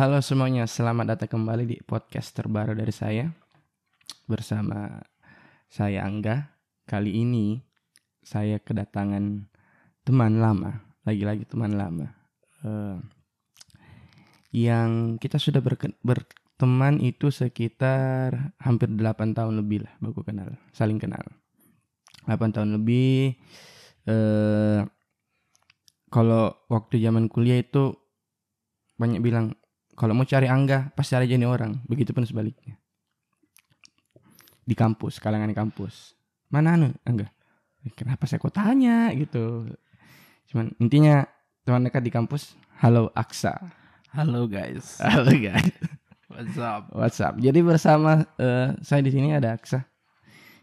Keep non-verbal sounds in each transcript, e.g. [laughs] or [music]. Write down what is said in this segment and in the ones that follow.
Halo semuanya, selamat datang kembali di podcast terbaru dari saya bersama saya Angga. Kali ini saya kedatangan teman lama, lagi-lagi teman lama, eh, yang kita sudah berteman itu sekitar hampir 8 tahun lebih lah, baku kenal, saling kenal. 8 tahun lebih. Eh, kalau waktu zaman kuliah itu banyak bilang kalau mau cari Angga pasti ada jadi orang. Begitupun sebaliknya. Di kampus kalangan di kampus. Mana anu Angga? "Eh, kenapa saya kok tanya gitu. Cuman intinya teman dekat di kampus halo Aksa. Halo guys. [laughs] halo guys. What's up? WhatsApp jadi bersama eh, saya di sini ada Aksa.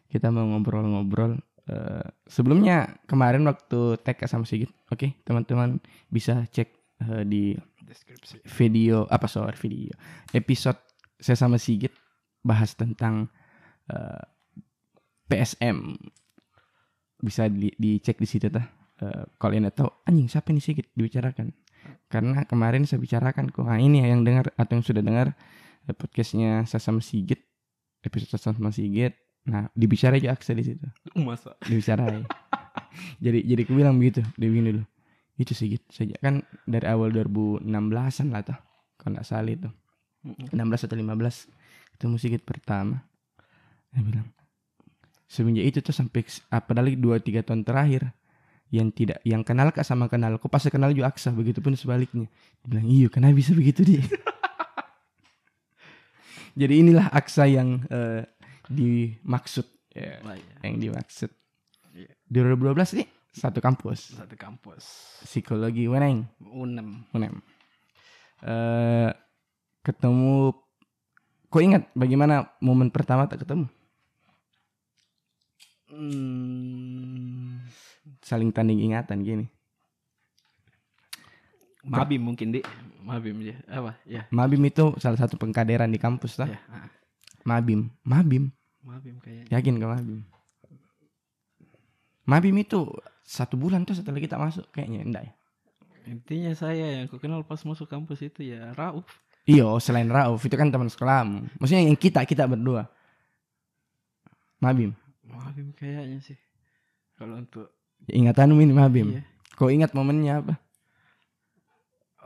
Kita mau ngobrol-ngobrol Eh, sebelumnya kemarin waktu tag sama Sigit oke teman-teman bisa cek eh, di Deskripsi. video apa sorry video. Episode saya sama Sigit bahas tentang eh, PSM bisa di, dicek di situ tah. Eh, kalau ini tahu anjing siapa nih Sigit? Dibicarakan. Karena kemarin saya bicarakan kok nah ini ya yang dengar atau yang sudah dengar eh, podcastnya saya sama Sigit episode saya sama Sigit. Nah dibicarai aja Aksa di situ. Masa? dibicarain. Jadi jadi aku bilang begitu dia begini dulu itu sih gitu. Saja kan dari awal 2016an lah tuh kalau nggak salah itu. 16 atau 15 ketemu Sigit pertama. Dia bilang semenjak itu tuh sampai apalagi dua tiga tahun terakhir yang tidak yang kenal kak sama kenal kok pas kenal juga Aksa begitu pun sebaliknya. Dia bilang iya kenapa bisa begitu dia [laughs] jadi inilah Aksa yang eh, dimaksud. Ya Oh, iya. yang dimaksud. Iya. 2012 nih satu kampus Satu kampus. psikologi Weneng Unem. Unem. Eh ketemu kok ingat bagaimana momen pertama tak ketemu Hmm, saling tanding ingatan gini Mabim mungkin di. Mabim ya. Apa? Ya. Mabim itu salah satu pengkaderan di kampus lah Ya. ah. Mabim Mabim Mabim kayaknya. yakin ke Mabim Mabim itu satu bulan tuh setelah kita masuk kayaknya enggak ya Intinya saya yang aku kenal pas masuk kampus itu ya Rauf. Iyo selain Rauf itu kan teman sekolahmu maksudnya yang kita kita berdua Mabim Mabim kayaknya sih. Kalau untuk ingatanmu ini Mabim iya. Kau ingat momennya apa?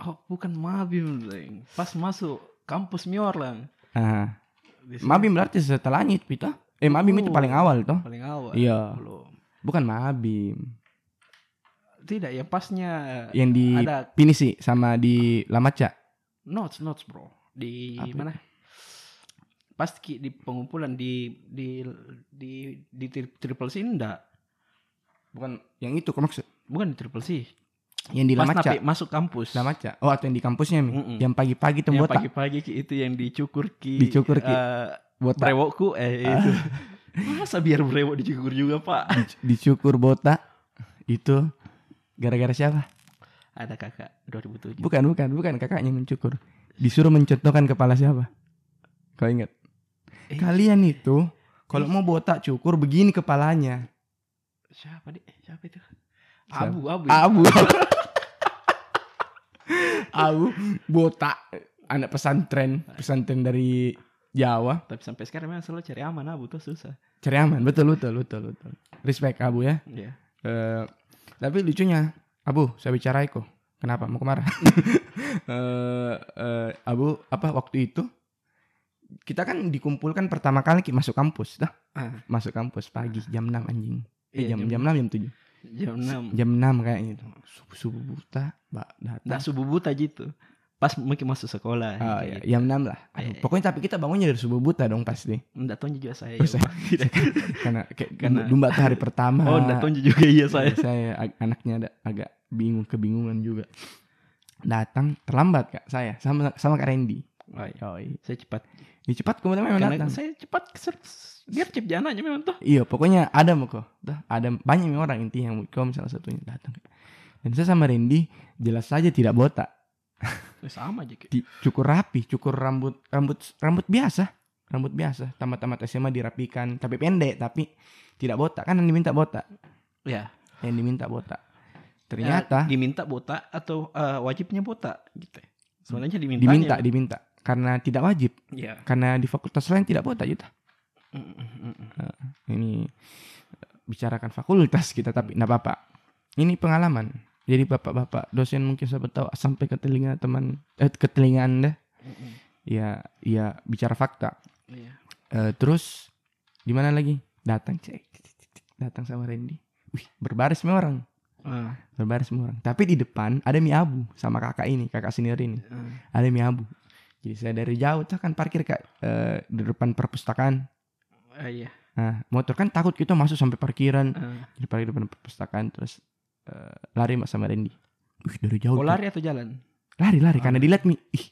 Oh, bukan Mabim, Leng. Pas masuk kampus Miorlang. Ah, Di situ Mabim berarti setelahnya itu Pita. Eh, Mabim itu Oh. paling awal toh. paling awal. Iya. Belum. Bukan Mabim. Tidak, yang pasnya Yang di ada Pinisi sama di Lamaca. notes notes bro di Apa? mana pas ki- di pengumpulan di di di di tri- triple C enggak Bukan yang itu kau maksud. bukan di triple C Yang di Lamaca. masuk kampus Lamaca. Oh, atau yang di kampusnya Mi. Mm-mm. Yang pagi-pagi tuh yang pagi-pagi itu yang dicukur ki Dicukur, Ki. eh, Botak. brewokku eh itu [laughs] masa biar brewok dicukur juga pak Dicukur botak. Itu gara-gara siapa? ada kakak 2007 Bukan, bukan, bukan kakaknya mencukur. Disuruh mencontohkan kepala siapa? Kau ingat? Eh. Kalian itu kalau mau botak cukur begini kepalanya. siapa deh siapa itu Siapa? abu abu Abu. [laughs] Abu botak anak pesantren, pesantren dari Jawa. tapi sampai sekarang memang selalu cari aman abu tuh susah Cari aman, betul betul betul betul. Respect Abu ya. ya Eh, tapi lucunya, Abu, saya bicara kok. Kenapa? Mau kemarah? [laughs] Eh, eh, Abu, apa waktu itu kita kan dikumpulkan pertama kali ki masuk kampus, dah. Ah. Masuk kampus pagi jam 6 anjing. Eh, Iya, jam, jam- jam 6 jam 7. jam enam Jam 6 kayaknya itu. Subuh, subuh buta, Mbak datang. Nggak subuh buta gitu. Pas mungkin masuk sekolah. Oh iya, gitu. jam 6 lah. Aduh, Iya. Pokoknya tapi kita bangunnya dari subuh buta dong pasti. Nggak tahu juga saya. Oh, ya, saya-. [laughs] Karena kayak Karena- domba tuh hari pertama. oh, nggak tahu juga iya saya. saya ag- anaknya ada agak bingung, kebingungan juga. Datang terlambat Kak saya sama sama Kak Randy. Oh, iya. Yoi. Saya cepat. Ya, cepat kemudian memang Karena datang. saya cepat keser- biar cep jananya memang tuh. Iya, pokoknya ada mau kok. Ada banyak orang intinya yang kau salah satunya datang. Dan saya sama Randy jelas saja tidak botak. Ya, sama aja. kayak. Cukur rapi, cukur rambut rambut rambut biasa, rambut biasa. Tamat-tamat SMA dirapikan, tapi pendek, tapi tidak botak kan yang diminta botak. Ya. Yang diminta botak. Ternyata Eh, diminta botak atau eh, wajibnya botak gitu. Sebenarnya diminta. diminta diminta karena tidak wajib Iya. karena di fakultas lain tidak botak juta Mm, ini bicarakan fakultas kita tapi nggak apa-apa ini pengalaman jadi bapak-bapak dosen mungkin siapa tahu sampai ke telinga teman eh, ke telinga anda. Ya ya bicara fakta. Iya. Eh, terus di mana lagi? Datang cek datang sama Randy. Wih berbaris semua orang. Ah, berbaris semua orang. Tapi di depan ada mie abu sama kakak ini kakak senior ini. Ah. ada mie abu. Jadi saya dari jauh tuh kan parkir kak. Eh, di depan perpustakaan. Ah, iya. nah motor kan takut kita masuk sampai parkiran. Ah. di parkir depan perpustakaan terus eh, lari sama Randy. Wih dari jauh Oh lari atau jalan? lari lari Ah. karena dilihat mi ih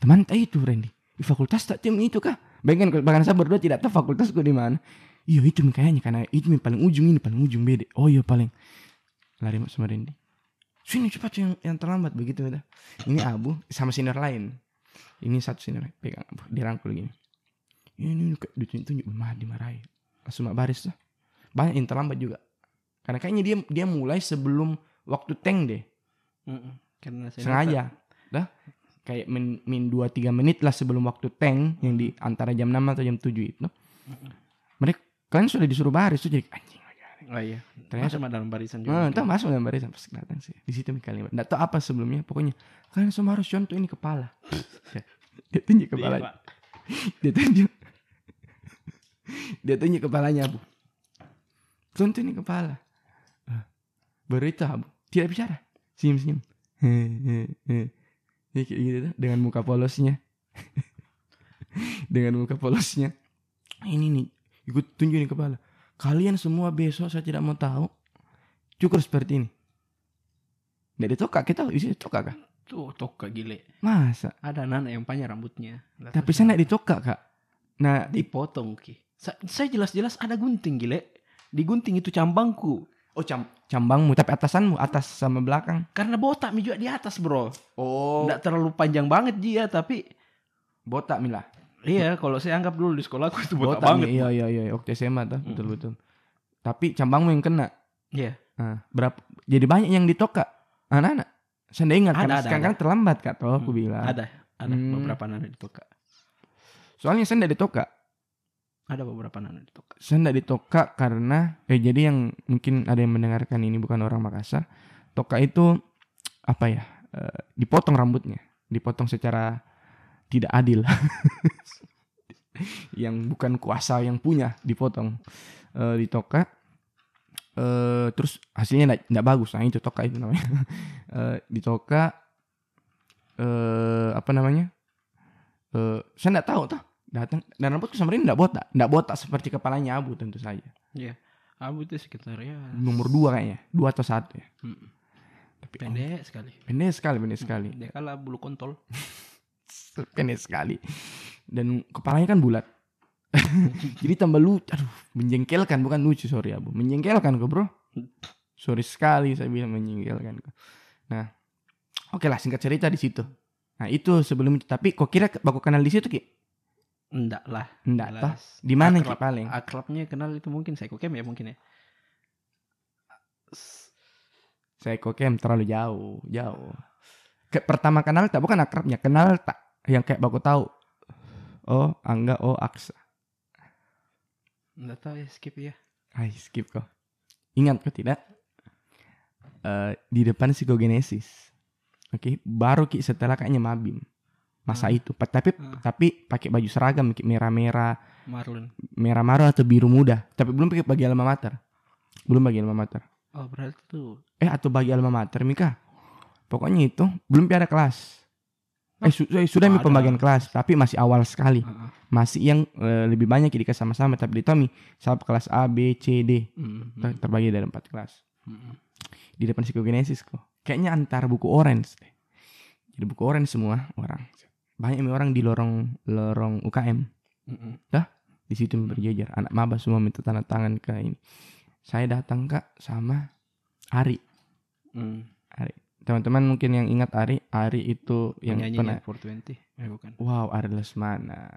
teman tak itu Randy. Di fakultas tak tim itu kah? Bahkan bahkan saya berdua tidak tahu fakultasku di mana. Iya itu kayaknya karena itu mi paling ujung ini paling ujung beda. Oh iya paling. Lari sama Randy. Sini cepat yang yang terlambat begitu udah. Ini abu sama senior lain. Ini satu senior pegang abu dirangkul gini. Ini kayak ditunjuk mah dimarahi. Langsung mak baris tuh. Banyak yang terlambat juga karena kayaknya dia dia mulai sebelum waktu tank deh. Mm, mm. Karena saya sengaja. dah. Kayak min, min 2 3 menit lah sebelum waktu tank yang di antara jam 6 atau jam 7 itu. Mereka kalian sudah disuruh baris tuh jadi anjing Oh iya. ternyata Masuk dalam barisan juga. Nah, entah masuk dalam barisan pas datang sih. Di situ kalimat nggak tahu apa sebelumnya pokoknya kalian semua harus contoh ini kepala. [laughs] Dia tunjuk Iya, kepala Pak. [laughs] dia tunjuk. [laughs] Dia tunjuk kepalanya bu. Contoh ini kepala baru itu abu tidak bicara senyum senyum ya kayak gitu tuh, dengan muka polosnya [laughs] dengan muka polosnya ini nih ikut tunjuk nih kepala kalian semua besok saya tidak mau tahu cukur seperti ini dari tokak kita isi tokak kah Tuh toka gile. masa Ada anak yang panjang rambutnya. Nggak tapi saya nggak ditokak kak nah dipotong ki. Sa- Saya jelas-jelas ada gunting gile. Digunting itu cambangku. Oh cam cambangmu tapi atasanmu atas sama belakang. Karena botak mi juga di atas bro. Oh. Nggak terlalu panjang banget dia tapi botak milah. iya kalau saya anggap dulu di sekolahku itu botak, Botak, banget. Mi. Iya iya iya waktu SMA tuh betul betul. Tapi cambangmu yang kena. Iya. Nah, berapa? Jadi banyak yang ditokak anak-anak. Saya nggak ingat Ada, karena ada, sekarang kan terlambat kak. Toh aku Hmm, bilang. Ada, ada Hmm. beberapa anak ditokak. Soalnya saya nggak ditokak. Ada beberapa anak ditokak. Saya nggak ditokak karena eh jadi yang mungkin ada yang mendengarkan ini bukan orang Makassar. Toka itu apa ya? eh, dipotong rambutnya, dipotong secara tidak adil. [laughs] yang bukan kuasa yang punya dipotong eh ditoka eh terus hasilnya tidak bagus nah itu toka itu namanya [laughs] eh ditoka eh apa namanya eh saya tidak tahu tuh datang dan rambutku sama ini tidak botak. Tidak botak seperti kepalanya abu tentu saja. Abu itu sekitar ya. Nomor dua kayaknya. Dua atau satu ya. Hmm, tapi oh, pendek sekali. pendek sekali pendek sekali. Dia kalah bulu kontol. [laughs] pendek sekali. Dan kepalanya kan bulat. [laughs] Jadi tambah lucu aduh menjengkelkan. Bukan lucu sorry abu. Menjengkelkan kok bro. Sorry sekali saya bilang menjengkelkan kok. Nah oke lah singkat cerita di situ. Nah itu sebelum itu. Tapi kok kira baku kenal di situ ki Enggak lah. enggak jelas. di mana Akrab- paling Akrabnya kenal itu mungkin saya kokem ya mungkin ya. saya kok kem terlalu jauh jauh Ke, pertama kenal tak bukan akrabnya kenal tak yang kayak baku tahu oh angga oh aksa Enggak tahu ya skip ya. Hai skip kok. Ingat kok tidak? Eh di depan psikogenesis. Oke, baru ki setelah kayaknya mabim. Masa Hmm. itu, tapi Hmm. tapi pakai baju seragam merah-merah, Marlon. merah-merah atau biru muda. Tapi belum pakai bagi alma mater. Belum bagi alma mater. Oh berarti tuh. Eh atau bagi alma mater Mika. Pokoknya itu belum ada kelas. Eh su- eh, sudah ada. pembagian kelas, tapi masih awal sekali. Heeh. Masih yang eh, lebih banyak dikasih sama-sama, tapi di Tommy sama kelas A, B, C, D. Hmm, Ter- terbagi dari empat kelas hmm, di depan psikogenesis kok kayaknya antara buku orange deh jadi buku orange semua orang banyak orang di lorong lorong UKM hmm, hmm. di situ berjejer. Anak maba semua minta tanda tangan ke ini. Saya datang kak sama Ari. Hmm. teman-teman mungkin yang ingat Ari Ari itu yang pernah Penyanyinya 420. Eh bukan. wow Ari Lesmana.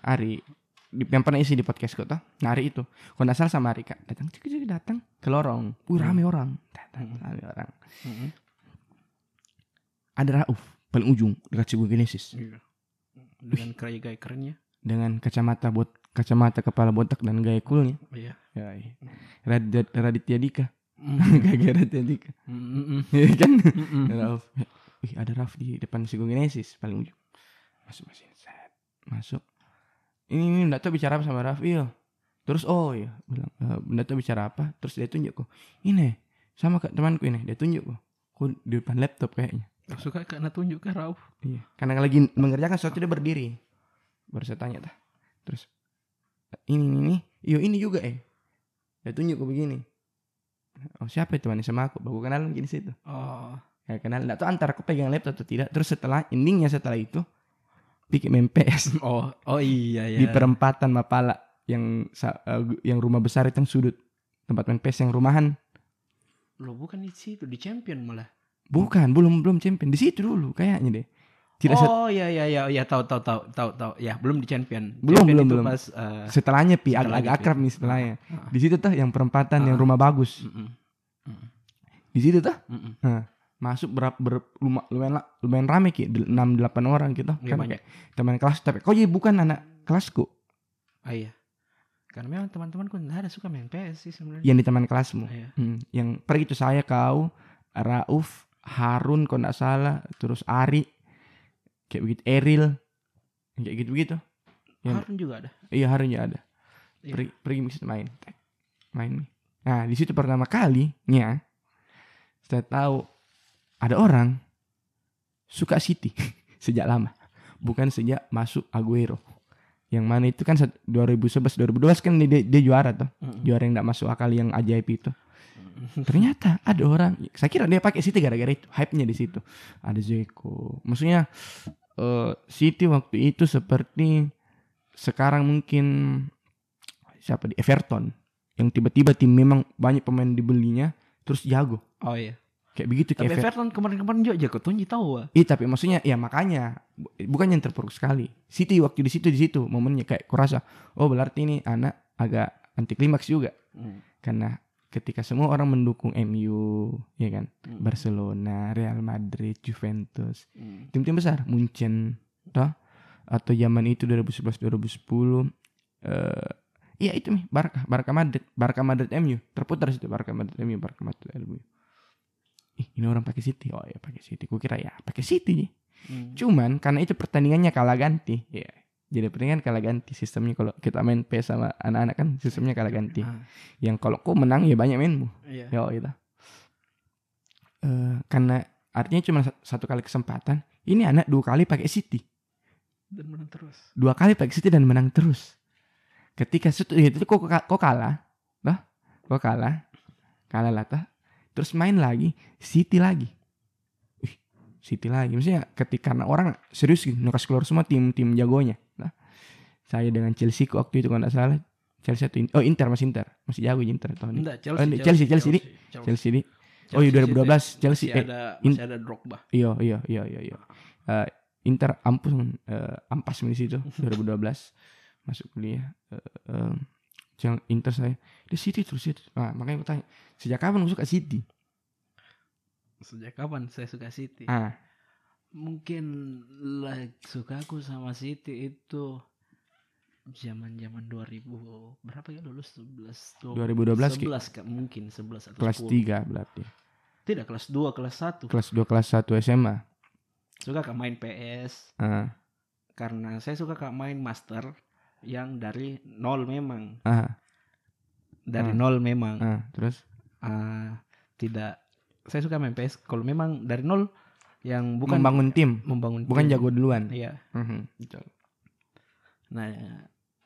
Ari di- yang pernah isi di podcast kok toh? Nah Ari itu. Kalau nggak salah sama Ari kak. Datang cik cik datang ke lorong. Uh rame orang. Datang Hmm. rame orang. Hmm. ada Rauf paling ujung dekat Sigo Genesis Iya. Dengan gaya gaya kerennya. dengan kacamata bot kacamata kepala botak dan gaya coolnya. Iya. Ya, iya. Radit Raditya Dika. Mm. [laughs] Gaya Raditya Dika. Mm, [laughs] kan? Mm. Rauf. Wih, ada Raf di depan Sigo Genesis paling ujung. Masuk masuk set. Masuk. Ini ini enggak tahu bicara apa sama Raf. Iya. Terus oh iya bilang eh, enggak tahu bicara apa. Terus dia tunjuk kok. Ini sama kak temanku ini. Dia tunjuk kok. Kok di depan laptop kayaknya. Suka karena tunjuk ke Rauf. Iya. Karena lagi mengerjakan sesuatu dia berdiri. Baru saya tanya dah. Terus ini ini ini. Iyo ini juga eh. Dia tunjuk kok begini. Oh siapa itu temannya sama aku? Baru kenal mungkin di situ. Oh. Ya kenal. Nggak tahu antara aku pegang laptop atau tidak. Terus setelah endingnya setelah itu pikir main PS [laughs] Oh, oh iya ya. di perempatan Mapala yang eh, yang rumah besar itu yang sudut tempat main PS yang rumahan. Lo bukan di situ, di champion malah. Bukan, belum belum champion di situ dulu kayaknya deh. Tidak oh iya iya iya iya tahu tahu tahu tahu tahu. Ya, belum di champion. Belum, Champion belum, itu belum. Pas eh, setelahnya pi Setelahnya, agak Pi. akrab nih setelahnya. Ah. Di situ tuh yang perempatan yang Ah. rumah bagus. mm-mm, mm-mm, Di situ tuh mm-mm. masuk berapa ber, luma- lumayan lumayan rame ki 6 8 orang gitu Iya, kan banyak. teman kelas tapi kok jadi bukan anak kelasku Ah iya. Karena memang teman-temanku nggak ada suka main PS sih sebenarnya. yang di teman kelasmu Iya. Hmm, yang pergi itu saya kau Rauf Harun kalau nggak salah terus Ari kayak begitu Eril kayak gitu begitu yang- Harun juga ada. iya Harun ya ada. Iya. pergi pergi main main nih nah di situ pertama kalinya saya tahu ada orang suka City [laughs] sejak lama bukan sejak masuk Aguero. Yang mana itu kan set- 2011 2012 kan dia, dia juara tuh. Mm-mm. juara yang tidak masuk akal yang ajaib itu [laughs] ternyata ada orang saya kira dia pakai City gara-gara itu hype-nya di situ ada Zeko maksudnya eh, City waktu itu seperti sekarang mungkin siapa di Everton yang tiba-tiba tim memang banyak pemain dibelinya terus jago Oh iya. kayak begitu Tapi kayak Everton. Kemarin-kemarin juga jago tunji tahu ah. Iya tapi maksudnya ya makanya bu- bukan yang terpuruk sekali. City waktu di situ di situ momennya kayak kurasa oh berarti ini anak agak anti klimaks juga karena ketika semua orang mendukung MU ya kan Mm. Barcelona, Real Madrid, Juventus, Mm. tim-tim besar, Munchen, toh atau zaman itu 2011 2010 eh iya itu nih Barca, Barca Madrid, Barca Madrid MU, terputar situ Barca Madrid MU, Barca Madrid MU. Ih, ini orang pakai City. Oh ya pakai City. Kukira ya pakai City nih. Mm. Cuman karena itu pertandingannya kalah ganti. Ya. Jadi pertandingan kalah ganti sistemnya kalau kita main PS sama anak-anak kan sistemnya kalah ganti. Ah, Yang kalau kau menang ya banyak mainmu. Iya. Ya itu. Eh karena artinya cuma sa- satu kali kesempatan. Ini anak dua kali pakai City. Dan menang terus. Dua kali pakai City dan menang terus. Ketika situ itu kok kok kalah. Bah, kok kalah. Kalah lah tah. Terus main lagi City lagi. Ih, City lagi. Maksudnya ketika karena orang serius gitu, nukas keluar semua tim-tim jagonya. Saya dengan Chelsea waktu itu kalau nggak salah. Chelsea atau In- oh Inter masih Inter. Masih jago Inter tahun ini. Enggak, Oh, ini Chelsea, Chelsea, di- Chelsea di oh iya 2012 Chelsea Masih eh, ada masih ada Drogba. iya iya iya iya iya. Eh, Inter ampun eh, ampas di situ [laughs] 2012 masuk kuliah eh, eh, Chel- Inter saya. Di City terus itu nah, makanya aku tanya sejak kapan suka City? Sejak kapan saya suka City? ah. Mungkin lah suka aku sama City itu zaman-zaman 2000 berapa ya lulus 11 2012 Ki. 11 Kak, mungkin 11 atau kelas 10. 3 berarti Tidak, kelas 2, kelas 1. kelas 2 kelas 1 SMA Suka Kak main PS ah karena saya suka Kak main master yang dari nol memang. ah Dari Hmm. nol memang. ah terus Ah, tidak saya suka main PS kalau memang dari nol yang bukan membangun tim membangun bukan tim. jago duluan Iya. Mhm, betul. Nah,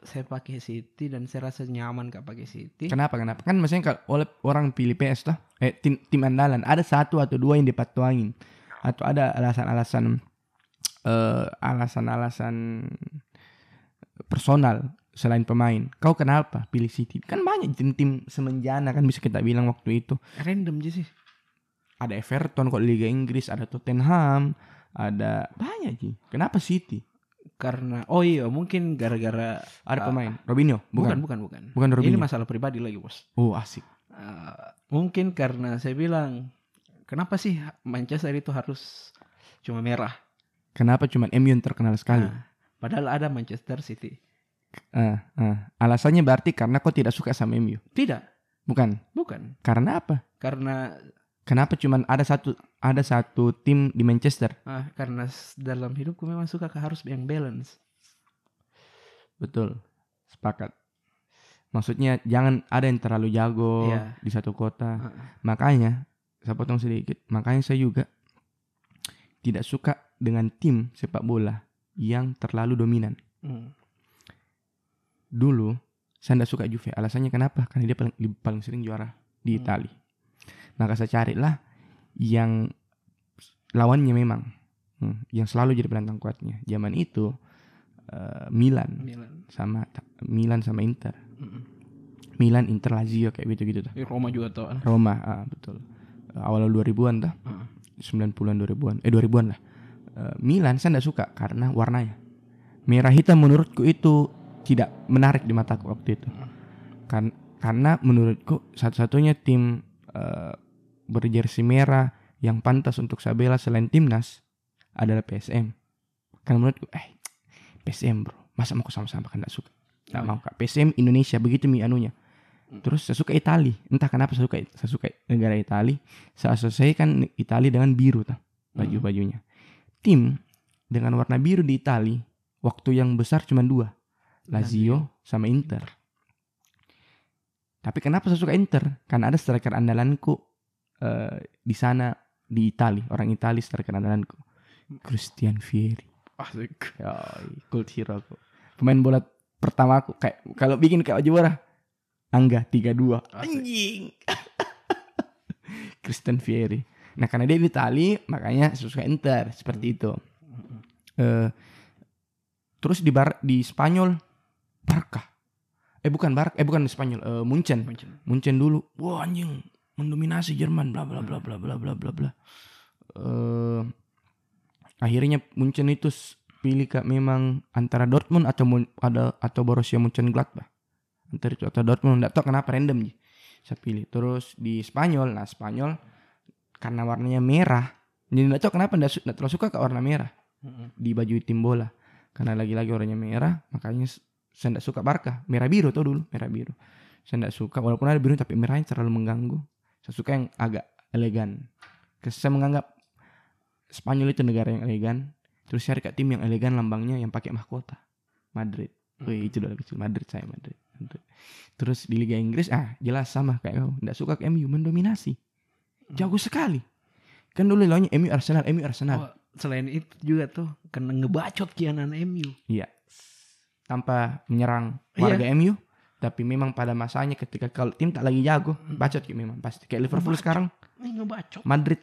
saya pakai City dan saya rasa nyaman Kak pakai City. Kenapa kenapa? Kan maksudnya kalau oleh orang pilih PS toh, eh tim tim andalan ada satu atau dua yang dipatuangin atau ada alasan-alasan eh alasan-alasan personal selain pemain. Kau kenapa pilih City? Kan banyak tim-tim semenjana kan bisa kita bilang waktu itu. Random aja sih. Ada Everton kok Liga Inggris, ada Tottenham, ada banyak sih. Kenapa City? Karena oh iya mungkin gara-gara Ada Ah, pemain. Robinho? bukan Bukan. bukan bukan. Bukan Ini Robinho. masalah pribadi lagi, Bos. Oh, asik. Ah, mungkin karena saya bilang kenapa sih Manchester itu harus cuma merah? Kenapa cuma MU yang terkenal sekali? Nah, padahal ada Manchester City. Ah, ah. Alasannya berarti karena kau tidak suka sama MU. Tidak, Bukan. bukan. Karena apa? Karena Kenapa cuma ada satu ada satu tim di Manchester? ah, karena dalam hidupku memang suka ke harus yang balance. Betul. Sepakat. Maksudnya jangan ada yang terlalu jago Iya. di satu kota. Ah, Makanya saya potong sedikit. Makanya saya juga tidak suka dengan tim sepak bola yang terlalu dominan. hmm. Dulu saya tidak suka Juve. Alasannya kenapa? Karena dia paling, paling sering juara di Hmm. Italia. Maka saya carilah yang lawannya memang hmm, yang selalu jadi penantang kuatnya. Zaman itu eh, Milan Milan. sama Milan sama Inter. Mm-mm. Milan, Inter, Lazio kayak gitu-gitu tuh. Eh, Roma juga tuh. Roma, ah, betul. Eh, awal 2000-an tuh. Ah. 90-an 2000-an. Eh 2000-an lah. Eh, Milan saya tidak suka karena warnanya. Merah hitam menurutku itu tidak menarik di mataku waktu itu. Kan karena menurutku satu-satunya tim eh, berjersey merah yang pantas untuk saya bela selain timnas adalah PSM. Karena menurutku eh PSM bro, masa mau sama-sama kan tidak suka. Tidak Oh, mau kak. PSM Indonesia begitu mi anunya. Terus saya suka Itali. Entah kenapa saya suka saya suka negara Itali. Saya asosiasikan Itali dengan biru tuh baju-bajunya. Tim dengan warna biru di Itali waktu yang besar cuma dua. Lazio sama Inter. Tapi kenapa saya suka Inter? Karena ada striker andalanku eh, di sana di Itali, orang Itali striker andalanku. Christian Vieri. Asik. Yoi, cult hero aku. Pemain bola pertama aku kayak kalau bikin kayak juara Angga 32. Asik. Anjing. [laughs] Christian Vieri. Nah, karena dia di Itali, makanya suka Inter seperti itu. Eh terus di bar di Spanyol Barca. Eh bukan Barca, eh bukan di Spanyol, eh Munchen. Munchen. Munchen dulu. Wah, anjing mendominasi Jerman bla bla bla bla bla bla bla bla. Eh akhirnya Munchen itu pilih ke memang antara Dortmund atau ada atau Borussia Mönchengladbach. Antara itu atau Dortmund enggak tahu kenapa random sih. Saya pilih. Terus di Spanyol, nah Spanyol karena warnanya merah. Jadi enggak tahu kenapa enggak, enggak terlalu suka ke warna merah Mm-mm. di baju tim bola. Karena lagi-lagi warnanya merah, makanya saya enggak suka Barca. Merah biru tuh dulu, merah biru. Saya enggak suka walaupun ada biru tapi merahnya terlalu mengganggu. Saya suka yang agak elegan. Saya menganggap Spanyol itu negara yang elegan. Terus cari ke tim yang elegan lambangnya yang pakai mahkota. Madrid. Wih, itu udah kecil Madrid saya Madrid. Madrid. Terus di Liga Inggris ah jelas sama kayak kau. Enggak suka ke MU mendominasi. Jago sekali. Kan dulu lawannya MU Arsenal, MU Arsenal. Oh, selain itu juga tuh kena ngebacot kianan MU. Iya. Tanpa menyerang Iya. warga MU, tapi memang pada masanya ketika kalau tim tak lagi jago, bacot gitu memang pasti. Kayak Liverpool Bacot. sekarang, ngebacot. Madrid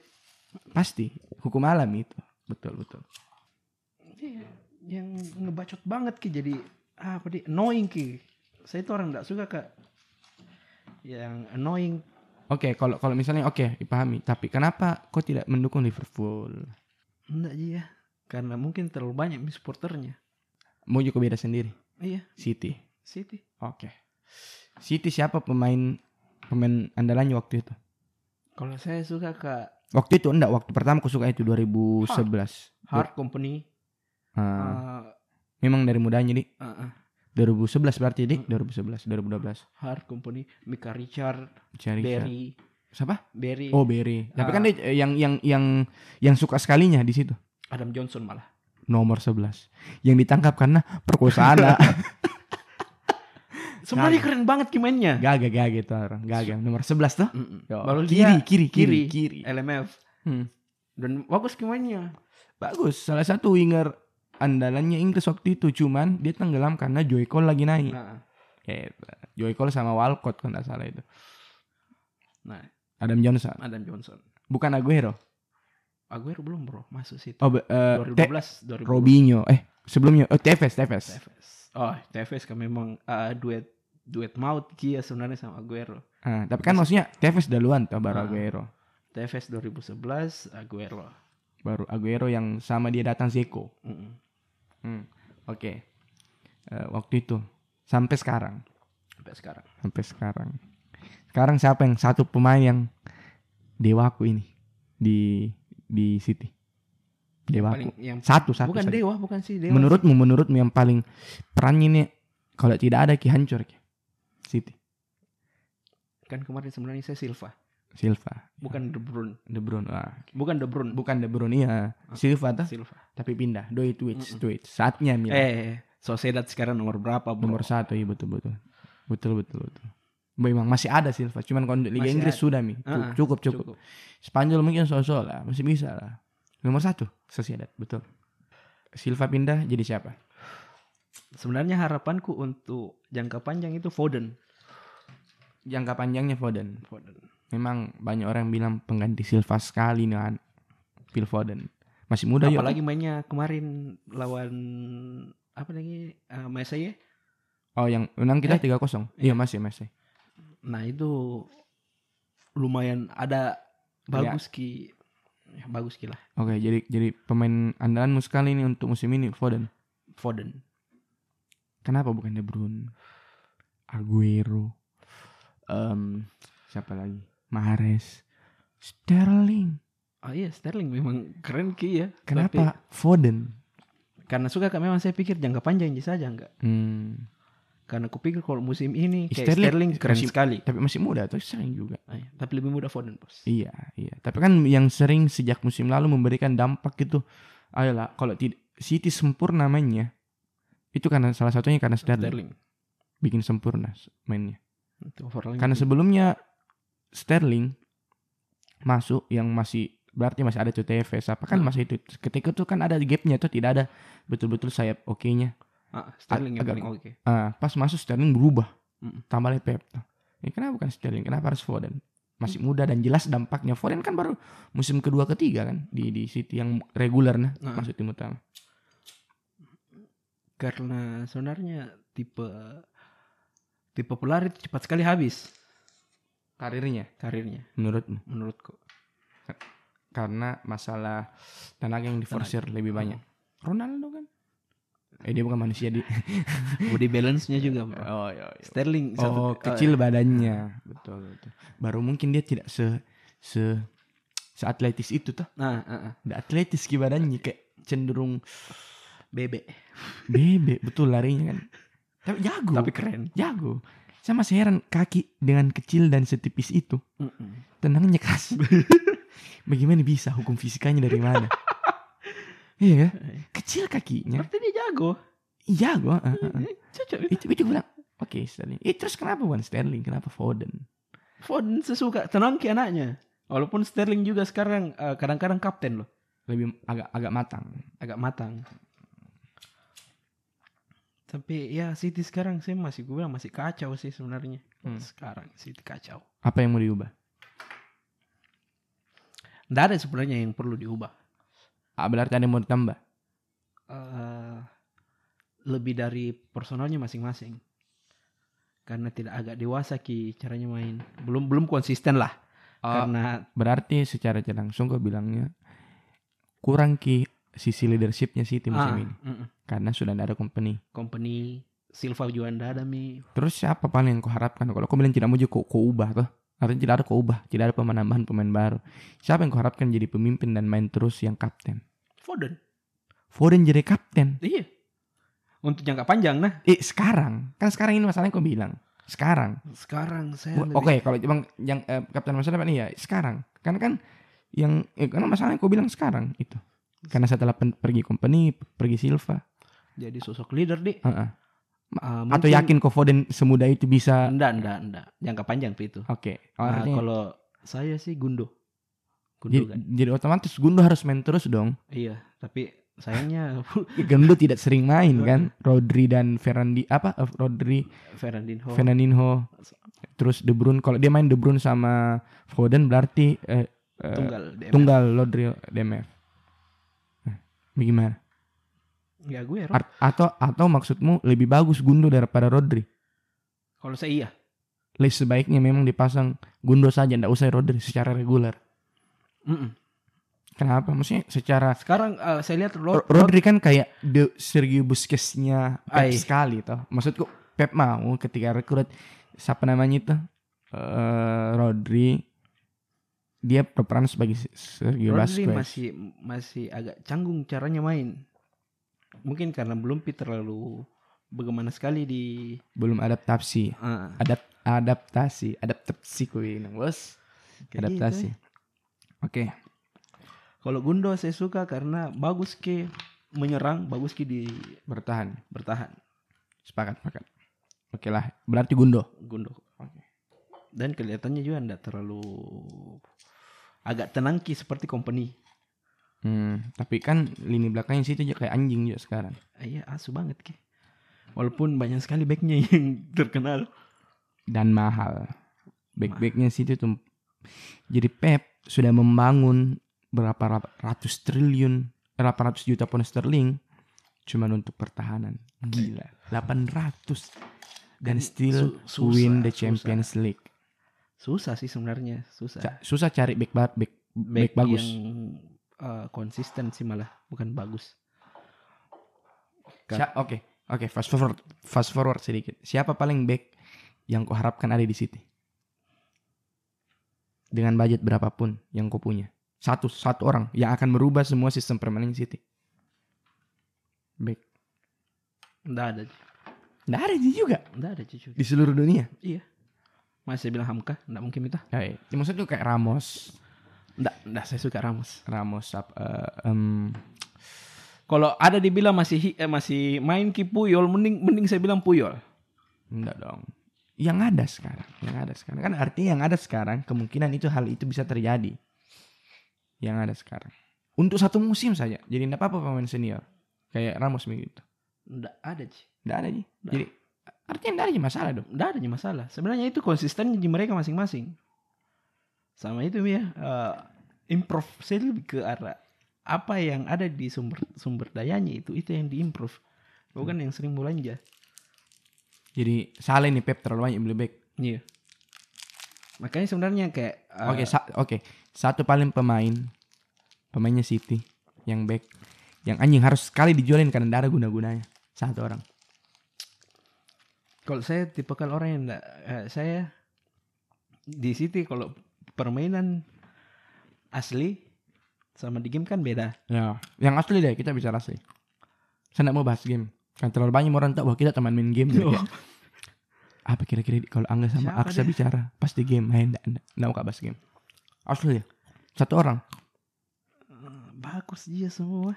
pasti hukum alam itu. Betul betul. Iya, yang ngebacot banget ki jadi ah, apa di annoying ki. Saya itu orang enggak suka kak yang annoying. Oke, kalau kalau misalnya oke dipahami, tapi kenapa kok tidak mendukung Liverpool? Enggak ya. Karena mungkin terlalu banyak supporternya. Mau juga beda sendiri. Iya, City. City. Oke. City siapa pemain pemain andalannya waktu itu? Kalau saya suka kak Waktu itu enggak, waktu pertama aku suka itu 2011. Hard Company. Ah, ah, memang dari mudanya, Dik. ah, ah, 2011 berarti, Dik. 2011, 2012. Hard Company, Mika Richard, Cari Berry, Siapa? Berry, Oh, Berry. Tapi Ah. kan dia eh, yang yang yang yang suka sekalinya di situ. Adam Johnson malah. Nomor 11. Yang ditangkap karena perkosaan. [laughs] Sebenarnya keren banget gimana? Gaga gaga gitu orang. Gaga nomor 11 tuh. Mm-mm. Yo, Baru kiri, kiri, kiri, kiri, kiri. LMF. Hmm. Dan bagus gimana? Bagus. Salah satu winger andalannya Inggris waktu itu cuman dia tenggelam karena Joy Cole lagi naik. Nah, Gitu. Joy Cole sama Walcott kalau nggak salah itu. nah Adam Johnson. Adam Johnson. Bukan Aguero. Aguero belum bro masuk situ. Oh, Te- 2012, 2012. Robinho. Eh, sebelumnya oh Tevez, Tevez. Tevez. Oh, Tevez kan memang ah, duet duet maut Kia sebenarnya sama Aguero. Ah, tapi kan maksudnya Tevez duluan tuh baru Ah. Aguero. Tevez 2011, Aguero. Baru Aguero yang sama dia datang Zeko. Mm-mm. Hmm. Oke. Eh, waktu itu sampai sekarang, Sampai sekarang. sampai sekarang. Sekarang siapa yang satu pemain yang dewaku ini di di City? Dewa. paling yang Satu satu. bukan saja. dewa bukan sih dewa Menurutmu menurutmu yang paling perannya ini kalau tidak ada Ki hancur Ki. City. kan kemarin sebenarnya saya Silva Silva. bukan De Bruyne De Bruyne. Ah, bukan De Bruyne bukan De Bruyne iya. Silva tuh Silva tapi pindah. Doi Twitch, Mm-mm. Twitch. Saatnya Milan. eh Sociedad sekarang nomor berapa bro? Nomor satu iya betul betul. Betul betul betul. Memang masih ada Silva, cuman kalau Liga Masih Inggris ada. sudah mi. Cu- Ah, Cukup, cukup Spanyol mungkin sosok lah, masih bisa lah. Nomor satu Sociedad, betul. Silva pindah jadi siapa? Sebenarnya harapanku untuk jangka panjang itu Foden Jangka panjangnya Foden. Foden Memang banyak orang bilang pengganti Silva sekali nih kan. Phil Foden. Masih muda ya. apalagi mainnya kemarin lawan apa lagi uh, Marseille Oh yang menang kita Eh. 3-0. Iya masih masih. nah itu lumayan ada bagus ki ya, bagus ki lah Oke, jadi jadi pemain andalanmu sekali ini untuk musim ini Foden. Foden Kenapa bukan De Bruyne? Aguero. Em, siapa lagi? Mahrez. Sterling. oh iya Sterling memang keren ki ya Kenapa Foden? Tapi karena suka kak memang saya pikir jangka panjang saja enggak Hmm, karena aku pikir kalau musim ini kayak Sterling- Sterling, keren masih- sekali tapi masih muda tuh sering juga. Ah, iya. tapi lebih mudah Foden bos Iya, iya. Tapi kan yang sering sejak musim lalu memberikan dampak itu ayolah kalau tidak City sempurna mainnya itu karena salah satunya karena Sterling, Sterling. Bikin sempurna mainnya. Karena sebelumnya Sterling masuk yang masih berarti masih ada tuh TVS apa kan Hmm. masih itu. Ketika itu kan ada gapnya tuh tidak ada betul-betul sayap oke-nya. Ah, Sterling agak- oke. Ah, pas masuk Sterling berubah. Mm. tambah Pep. Ya, kenapa bukan Sterling? Kenapa harus Foden? Masih muda dan jelas dampaknya. Foden kan baru musim kedua ketiga kan di di City yang reguler nah Nah. masuk tim utama karena sebenarnya tipe tipe pelar itu cepat sekali habis karirnya karirnya menurutmu menurutku karena masalah tenaga yang diforsir lebih banyak Hmm. Ronaldo kan eh dia bukan manusia di [laughs] body balance-nya juga bro. oh iya, iya. Sterling Oh, satu- kecil badannya. Betul, betul. Baru mungkin dia tidak se se seatletis itu tuh. nah ah, ah. Udah atletis badannya kayak cenderung bebek bebek betul larinya kan. Tapi jago. tapi keren jago. Saya masih heran kaki dengan kecil dan setipis itu Mm-mm. tenangnya keras. [laughs] Bagaimana bisa hukum fisikanya dari mana? iya kan? Kecil kakinya. berarti dia jago Jago. ah, ah. Eh, cocok itu. Itu bilang, oke Sterling. Eh, terus kenapa bukan Sterling? Kenapa Foden? Foden sesuka tenang ki anaknya walaupun Sterling juga sekarang eh, kadang-kadang kapten loh Lebih agak agak matang. agak matang tapi ya City sekarang saya masih gue bilang masih kacau sih sebenarnya Hmm. sekarang City kacau Apa yang mau diubah? Nggak ada sebenarnya yang perlu diubah Ah, berarti ada yang mau ditambah. eh lebih dari personalnya masing-masing. Karena tidak agak dewasa ki caranya main. Belum belum konsisten lah. Karena berarti secara tidak langsung kau bilangnya kurang ki sisi leadershipnya sih tim musim ah, ini. mm-mm. Karena sudah ada company. company Silva juga nggak ada mi. Terus siapa paling yang kau harapkan? Kalau kau bilang tidak mau juga kau, kau ubah tuh. Artinya tidak ada kau ubah. Tidak ada penambahan pemain baru. Siapa yang kau harapkan jadi pemimpin dan main terus yang kapten? Foden. Foden jadi kapten. Iya. Untuk jangka panjang nah. Eh sekarang. Kan sekarang ini masalahnya kau bilang. Sekarang. Sekarang saya Oke, lebih- kalau cuma yang eh, kapten masa depan iya sekarang. Karena kan yang eh, karena masalahnya kau bilang sekarang itu. Karena setelah pergi company, pergi Silva. Jadi sosok leader deh. Heeh. Ah, Atau mungkin- yakin kau Foden semudah itu bisa? Enggak, enggak, enggak. Jangka panjang itu. Oke. Oh, Nah, artinya- kalau saya sih Gundo. jadi, Gundo kan. jadi otomatis Gundo harus main terus dong. Iya, tapi sayangnya [laughs] Gundo tidak sering main kan. [laughs] Rodri dan Ferrandi apa? eh, Rodri, Fernandinho Fernandinho, terus De Bruyne. Kalau dia main De Bruyne sama Foden berarti eh, eh, tunggal DMF. tunggal Rodri DMF. Nah, Bagaimana? Ya gue ya. Art- atau atau maksudmu lebih bagus Gundo daripada Rodri? Kalau saya iya. Lebih sebaiknya memang dipasang Gundo saja, ndak usah Rodri secara reguler. Mm-mm. Kenapa? Maksudnya secara Sekarang eh, saya lihat Rod, Ro- Rodri kan kayak the Sergio Busquets-nya Pep Ai. sekali toh. Maksudku Pep mau ketika rekrut siapa namanya itu? Eh, Rodri dia berperan sebagai Sergio Rodri Vasquez. masih masih agak canggung caranya main. Mungkin karena belum pi terlalu bagaimana sekali di Belum adaptasi. ah, Adap adaptasi, adaptasi kuwi nang bos. Adaptasi. gitu. Oke. Kalau Gundo saya suka karena bagus ke menyerang, bagus ke di Bertahan. bertahan. Sepakat, sepakat. Oke lah, berarti Gundo. Gundo. Oke. Dan kelihatannya juga enggak terlalu agak tenang ki seperti company. Hmm, tapi kan lini belakangnya situ aja kayak anjing juga sekarang. Iya, asu banget ki. Walaupun banyak sekali backnya [laughs] yang terkenal. Dan mahal. Back-backnya situ tuh. Jadi Pep sudah membangun berapa ra- ratus triliun, berapa ratus juta pound sterling cuman untuk pertahanan. Gila, 800 dan still Su- susah, win the susah. Champions League. Susah sih sebenarnya, susah. Susah cari back ba- back, back, bagus. yang eh, konsisten sih malah, bukan bagus. Oke, oke, fast forward, fast forward sedikit. Siapa paling back yang kau harapkan ada di City? Dengan budget berapapun yang kau punya. Satu, satu orang yang akan merubah semua sistem permainan City. Back. Nggak ada, Nggak ada juga nggak ada cucu. di seluruh dunia. Iya. Masih bilang Hamka, nggak mungkin kita. Ya, ya. maksudnya kayak Ramos, Nggak, nggak saya suka Ramos. Ramos, eh, em, Kalau ada dibilang masih eh, masih main ki Puyol, mending mending saya bilang Puyol. enggak dong. Yang ada sekarang, yang ada sekarang kan artinya yang ada sekarang kemungkinan itu hal itu bisa terjadi. Yang ada sekarang. Untuk satu musim saja. Jadi enggak apa-apa pemain senior. Kayak Ramos begitu. Nggak ada sih. Enggak ada Ji. Jadi artinya enggak ada masalah dong. Nggak ada masalah. Sebenarnya itu konsisten di mereka masing-masing. Sama itu ya, eh, improve saya lebih ke arah apa yang ada di sumber sumber dayanya itu itu yang diimprove bukan yang sering belanja Jadi salah nih Pep terlalu banyak beli back. iya makanya sebenarnya kayak eh, Oke, sa- oke. Satu paling pemain pemainnya City yang back yang anjing harus sekali dijualin karena tidak ada guna-gunanya. Satu orang. kalau saya tipe orang yang enggak, eh, saya di City kalau permainan asli sama di game kan beda Ya, yang asli deh kita bicara asli. Saya nggak mau bahas game. Kan terlalu banyak orang tahu bahwa kita teman main game. Kayak, [laughs] apa kira-kira kalau Angga sama Siapa Aksa dia? bicara pasti game. Hai, enggak, enggak, enggak mau bahas game. Asli ya. Satu orang. Eh, bagus dia semua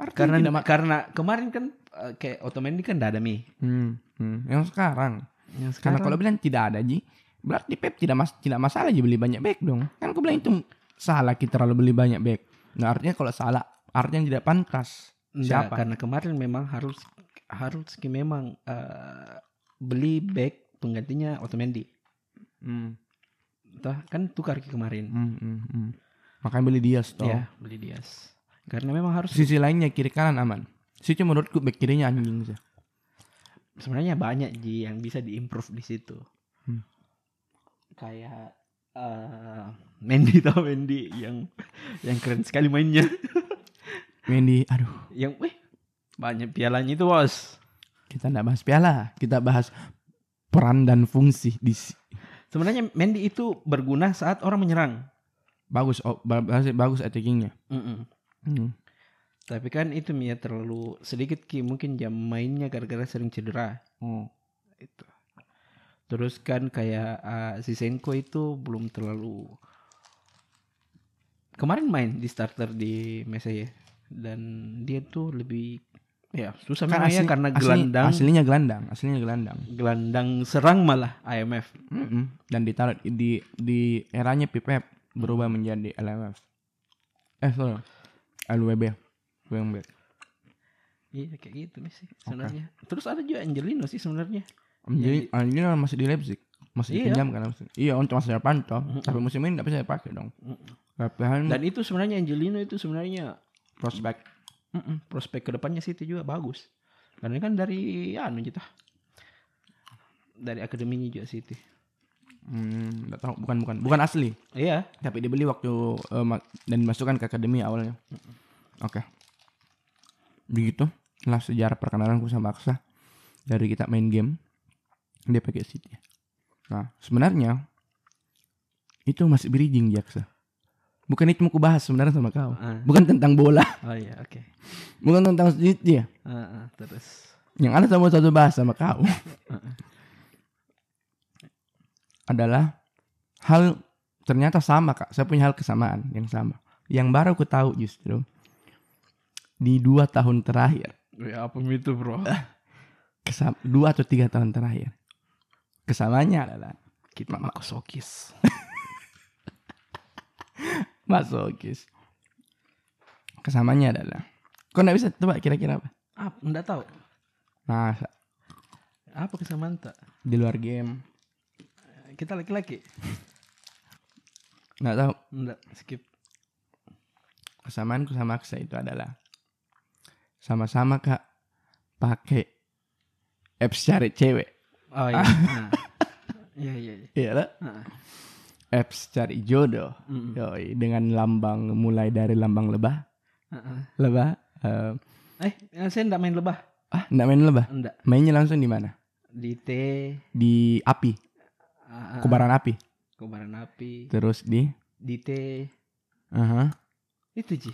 Artinya karena tidak ma- karena kemarin kan eh, kayak otomatis kan tidak ada mi hmm, hmm, yang sekarang. yang Karena sekarang kalau bilang tidak ada Ji, berarti Pep tidak mas tidak masalah Ji beli banyak back dong. Kan aku bilang itu salah kita terlalu beli banyak back. Nah, artinya kalau salah artinya tidak pantas. Siapa? karena kemarin memang harus harus memang eh, beli back penggantinya Otamendi. Hmm, Entah kan tukar ki kemarin. hmm, hmm, hmm. Makanya beli Diaz toh. Ya, beli Diaz. Karena memang harus Sisi lainnya kiri kanan aman. Situ menurutku back kirinya anjing sih. sebenarnya banyak ji yang bisa diimprove di situ. Hmm. Kayak eh Mendy tau Mendy yang yang keren sekali mainnya. [laughs] Mendy, aduh, yang weh banyak pialanya itu bos. kita nggak bahas piala, kita bahas peran dan fungsi di Sebenarnya Mendy itu berguna saat orang menyerang. bagus oh, ba- bagus bagus attackingnya. Mm-mm. Hmm. Tapi kan itu Mia terlalu sedikit ki mungkin jam mainnya gara-gara sering cedera. Oh. Itu. Terus kan kayak uh, si Senko itu belum terlalu kemarin main di starter di Messi ya dan dia tuh lebih ya susah Kan ya asli- karena asli- gelandang aslinya gelandang, aslinya gelandang. gelandang serang malah IMF. Mm-mm. Dan ditaruh di di eranya Pipep berubah menjadi LMF. Eh, sorry. LWB. Wingback. Iya kayak gitu nih sih sebenarnya. Terus ada juga Angelino sih sebenarnya. Jadi Angelino masih di Leipzig. Masih Iya. dipinjam kan masih. Iya, untuk masa depan toh. Tapi musim ini tidak bisa dipakai dong. Latihan Dan itu sebenarnya Angelino itu sebenarnya prospek. Mm-mm, prospek ke depannya City juga bagus. Karena kan dari anu kita dari akademinya juga City. Hmm, nggak tahu bukan bukan bukan asli. Iya. Tapi dibeli waktu ma- dan dimasukkan ke akademi awalnya. Oke. Begitu lah sejarah perkenalanku sama Aksa dari kita main game dia pakai City. Nah sebenarnya Itu masih bridging jaksa. Bukan itu mau kubahas sebenarnya sama kau. Ah. Bukan tentang bola, Oh iya, oke. bukan tentang ya. Ah, ah, terus. Yang ada sama satu bahas sama kau adalah hal ternyata sama kak. Saya punya hal kesamaan yang sama. Yang baru aku tahu justru di dua tahun terakhir, Ya apa itu bro? kesam dua atau tiga tahun terakhir, kesamanya adalah Kita makosokis. [laughs] masokis. Kesamanya adalah, kau nggak bisa tebak kira-kira apa? Apa? Enggak tahu. Nah, Apa kesamaan tak? di luar game, Kita laki-laki. nggak tahu. Enggak, skip. Kesamaanku sama Aksa itu adalah sama-sama kak pakai apps cari cewek. Oh iya. [laughs] Nah. Iya, iya, iya. Iya lah. Ah. Apps cari jodoh. Mm-mm. Yoi, dengan lambang mulai dari lambang lebah, Ah, ah. lebah. eh, Eh, saya enggak main lebah. ah, enggak main lebah. Enggak. Mainnya langsung di mana? Di T, Di api, ah, kobaran api. kobaran api, Terus di di T. Aha. Itu Ji.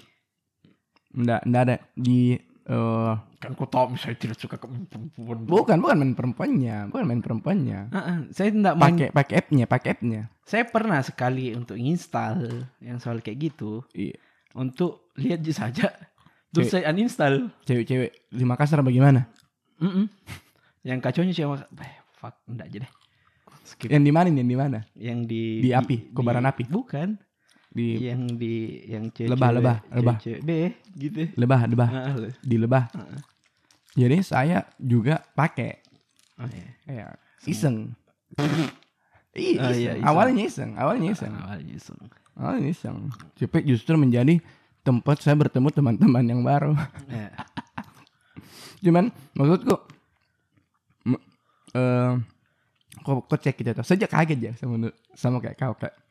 Enggak, enggak ada di eh, Kan kau tahu saya tidak suka ke perempuan. bukan bukan main perempuannya, bukan main perempuannya. Ah, ah. Saya main. Pakai pakai app-nya, pakai app-nya. Saya pernah sekali untuk install yang soal kayak gitu Iya. untuk lihat je saja. Terus Cewek. saya uninstall. Cewek-cewek di Makassar bagaimana? Mm-mm. Yang kacaunya siapa? Eh, fuck, enggak aja deh. Skip. Yang di mana nih? Yang di mana? Yang di Di api, kobaran api. Bukan. Di Yang di yang cewek Lebah, lebah, lebah. B gitu. lebah, lebah, Ah, di lebah. ah. Jadi saya juga pakai Oh, iya. ya iseng. Iya, [laughs] Oh, iya, iseng. awalnya iseng, awalnya iseng. Awalnya iseng. Awalnya iseng. Cepet justru menjadi tempat saya bertemu teman-teman yang baru. Ya. [laughs] Cuman maksudku eh kok kok cek gitu tuh. Sejak kaget ya sama sama kayak kau kayak "Beh,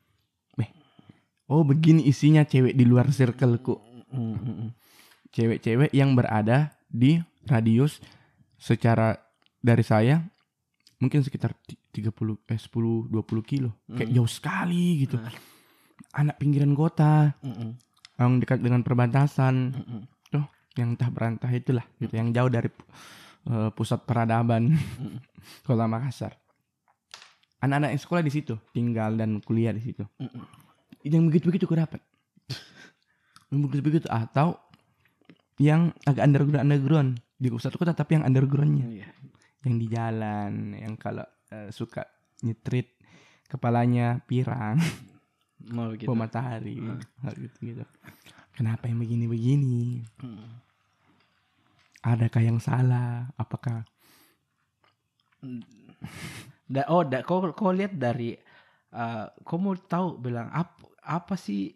oh begini isinya cewek di luar circleku. Mm, mm. Cewek-cewek yang berada di radius secara dari saya mungkin sekitar ti- 30 eh 10 20 kilo. Kayak jauh sekali gitu. Anak pinggiran kota Mm, yang dekat dengan perbatasan. mm. Tuh, yang entah berantah itulah gitu, yang jauh dari eh, pusat peradaban Mm. [laughs] Kota Makassar. Anak-anak yang sekolah di situ, tinggal dan kuliah di situ. Mm, mm. Yang begitu-begitu aku dapat. Yang begitu-begitu atau yang agak underground underground di pusat kota tapi yang undergroundnya, Iya. yang di jalan, yang kalau eh, suka nyetrit kepalanya pirang, Mau [laughs] gitu. bawah matahari, Hmm. gitu gitu. Kenapa yang begini-begini? Mm. Adakah yang salah? Apakah Da, oh, da, kau kau lihat dari uh, kau mau tahu bilang apa apa sih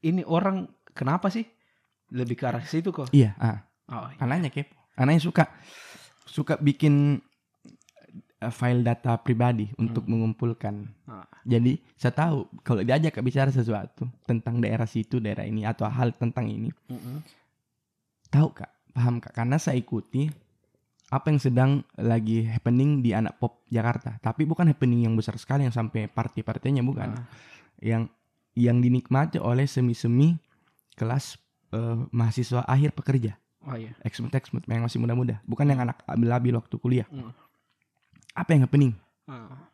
ini orang kenapa sih lebih ke arah situ kok? iya? Ah, Oh, iya. anaknya kepo. Anaknya suka suka bikin eh, file data pribadi untuk mengumpulkan. Ah. Jadi saya tahu kalau diajak bicara sesuatu tentang daerah situ, daerah ini atau hal tentang ini, Mm-mm. tahu kak, paham kak? Karena saya ikuti apa yang sedang lagi happening di anak pop Jakarta. Tapi bukan happening yang besar sekali yang sampai party-partinya bukan. Ah. Yang yang dinikmati oleh semi-semi kelas eh, mahasiswa akhir pekerja. Oh iya. Exmut Exmut yang masih muda-muda, bukan yang anak abil-abil waktu kuliah. Mm. Apa yang happening? Ah.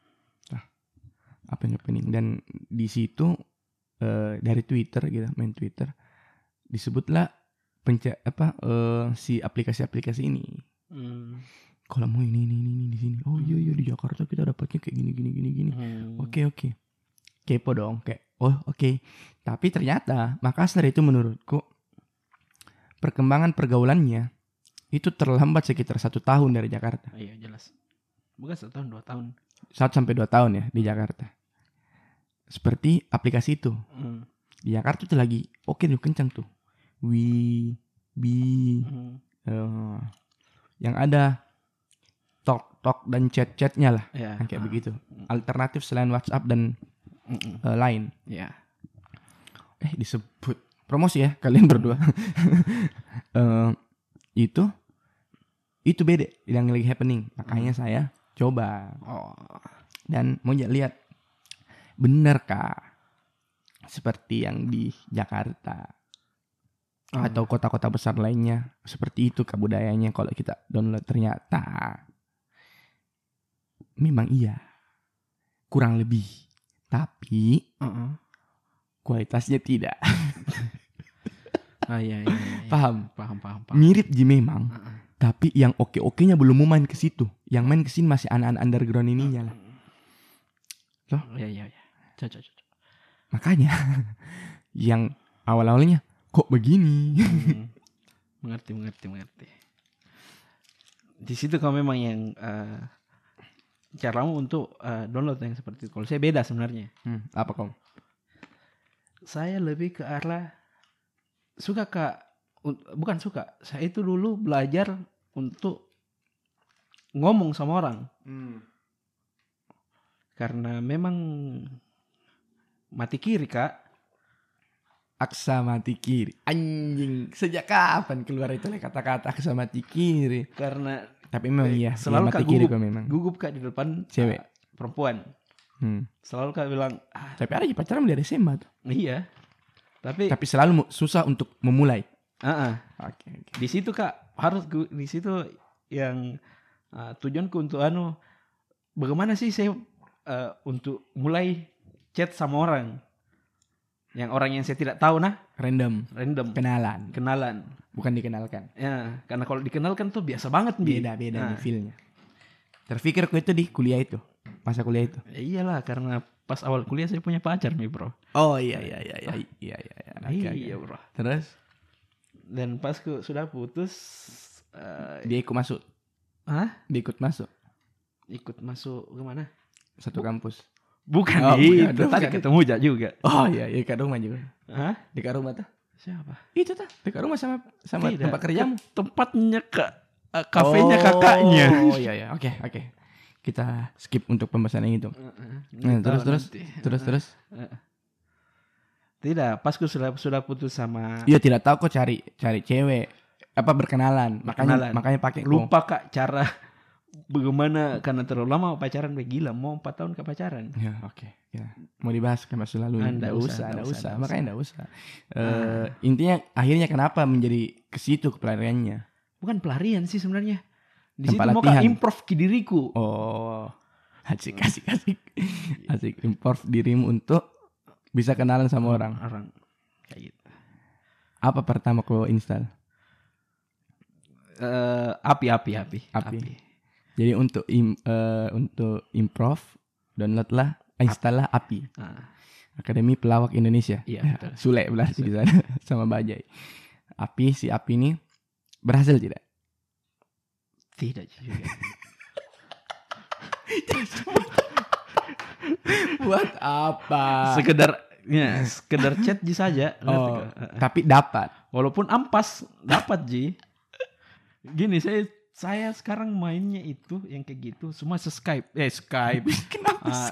Apa yang happening? Dan di situ eh, dari Twitter gitu, main Twitter disebutlah penca apa eh, si aplikasi-aplikasi ini. Mm. Kalau mau ini ini ini, ini di sini. Oh iya iya di Jakarta kita dapatnya kayak gini gini gini gini. Hmm. Oke oke. Kepo dong kayak oh oke. Tapi ternyata Makassar itu menurutku perkembangan pergaulannya itu terlambat sekitar satu tahun dari Jakarta. Ah, Iya jelas. Bukan satu tahun dua tahun. Satu sampai dua tahun ya di Jakarta. Seperti aplikasi itu. Mm. Di Jakarta tuh lagi oke tuh kencang tuh. Wi, bi, Mm. eh, yang ada talk talk dan chat chatnya lah, Ya. yang kayak ah. begitu. Alternatif selain WhatsApp dan Mm-mm. eh, lain. Ya. Eh disebut promosi ya kalian berdua. [laughs] Eh, itu itu beda yang lagi happening. Makanya saya coba Oh. dan mau lihat bener kak seperti yang di Jakarta Ah. atau kota-kota besar lainnya seperti itu kebudayaannya kalau kita download ternyata memang iya kurang lebih tapi Heeh. kualitasnya tidak [laughs] Ah iya iya. iya. paham paham paham paham. mirip ji memang Heeh. tapi yang oke-okenya belum mau main ke situ yang main ke sini masih anak-anak underground ininya lah Loh? Iya iya iya. Cocok cocok. makanya [laughs] yang awal-awalnya kok begini Hmm. [laughs] mengerti mengerti mengerti. Di situ kau memang yang eh, caramu untuk eh, download yang seperti itu. Kalau saya beda sebenarnya. Hmm, apa kau Saya lebih ke arah suka kak bukan suka. Saya itu dulu belajar untuk ngomong sama orang karena memang mati kiri kak. aksa mati kiri anjing sejak kapan keluar itu kata-kata aksa mati kiri Karena tapi memang iya selalu iya, mati kak gugup. kok memang gugup kak di depan Cewek. eh, perempuan. Hmm. Selalu kak bilang ah tapi ada pacaran dari SMA tuh iya. Tapi tapi selalu susah untuk memulai ah, ah. oke oke di situ kak harus di situ yang ah, tujuanku untuk anu bagaimana sih saya eh, untuk mulai chat sama orang yang orang yang saya tidak tahu nah random random kenalan kenalan bukan dikenalkan. Ya karena kalau dikenalkan tuh biasa banget beda beda Nah, nih feelnya. Terpikir aku itu di kuliah itu masa kuliah itu. Ya iyalah karena pas awal kuliah saya punya pacar nih bro. Oh iya iya iya iya iya iya iya. Oke, oke. iya bro. Terus? Dan pas ku sudah putus eh, dia ikut masuk. Hah? dia ikut masuk. Ikut masuk ke mana satu kampus. Bukan Oh, itu bukan. tadi ketemu juga. Oh iya iya rumah juga. Hah? dekat rumah tuh siapa itu tuh dekat rumah sama sama Tidak, tempat kerjamu ke tempatnya kak eh, kafenya kakaknya Oh iya iya. Oke oke. Kita skip untuk pembahasan yang itu. Nah, terus terus terus terus. tidak pas ku sudah sudah putus sama Iya tidak tahu kok cari cari cewek apa berkenalan. Makanya Berkenalan. makanya pakai kok. lupa kak cara bagaimana karena terlalu lama pacaran be gila mau empat tahun ke pacaran Ya oke. Ya. Mau dibahas ke masa lalu. Ah, nggak usah, nggak usah. usah, Makanya nggak usah. Eh, intinya akhirnya kenapa menjadi ke situ pelariannya? bukan pelarian sih sebenarnya di Tempat situ mau latihan. improve ke diriku Oh, asik asik asik. Asik improve dirimu untuk bisa kenalan sama orang. orang kayak gitu Apa pertama kau install? Eh, api api api Api. Jadi untuk im, eh, untuk improv downloadlah install lah API Ah, Akademi Pelawak Indonesia. Iya, Ya, betul. Sule berarti di sana [laughs] sama Bajai. API si API ini berhasil tidak? tidak juga [laughs] Buat apa? sekedar ya sekedar chat ji saja Oh, tapi dapat. walaupun ampas dapat ji gini saya saya sekarang mainnya itu yang kayak gitu semua se Skype eh Skype [laughs] Kenapa? Ah,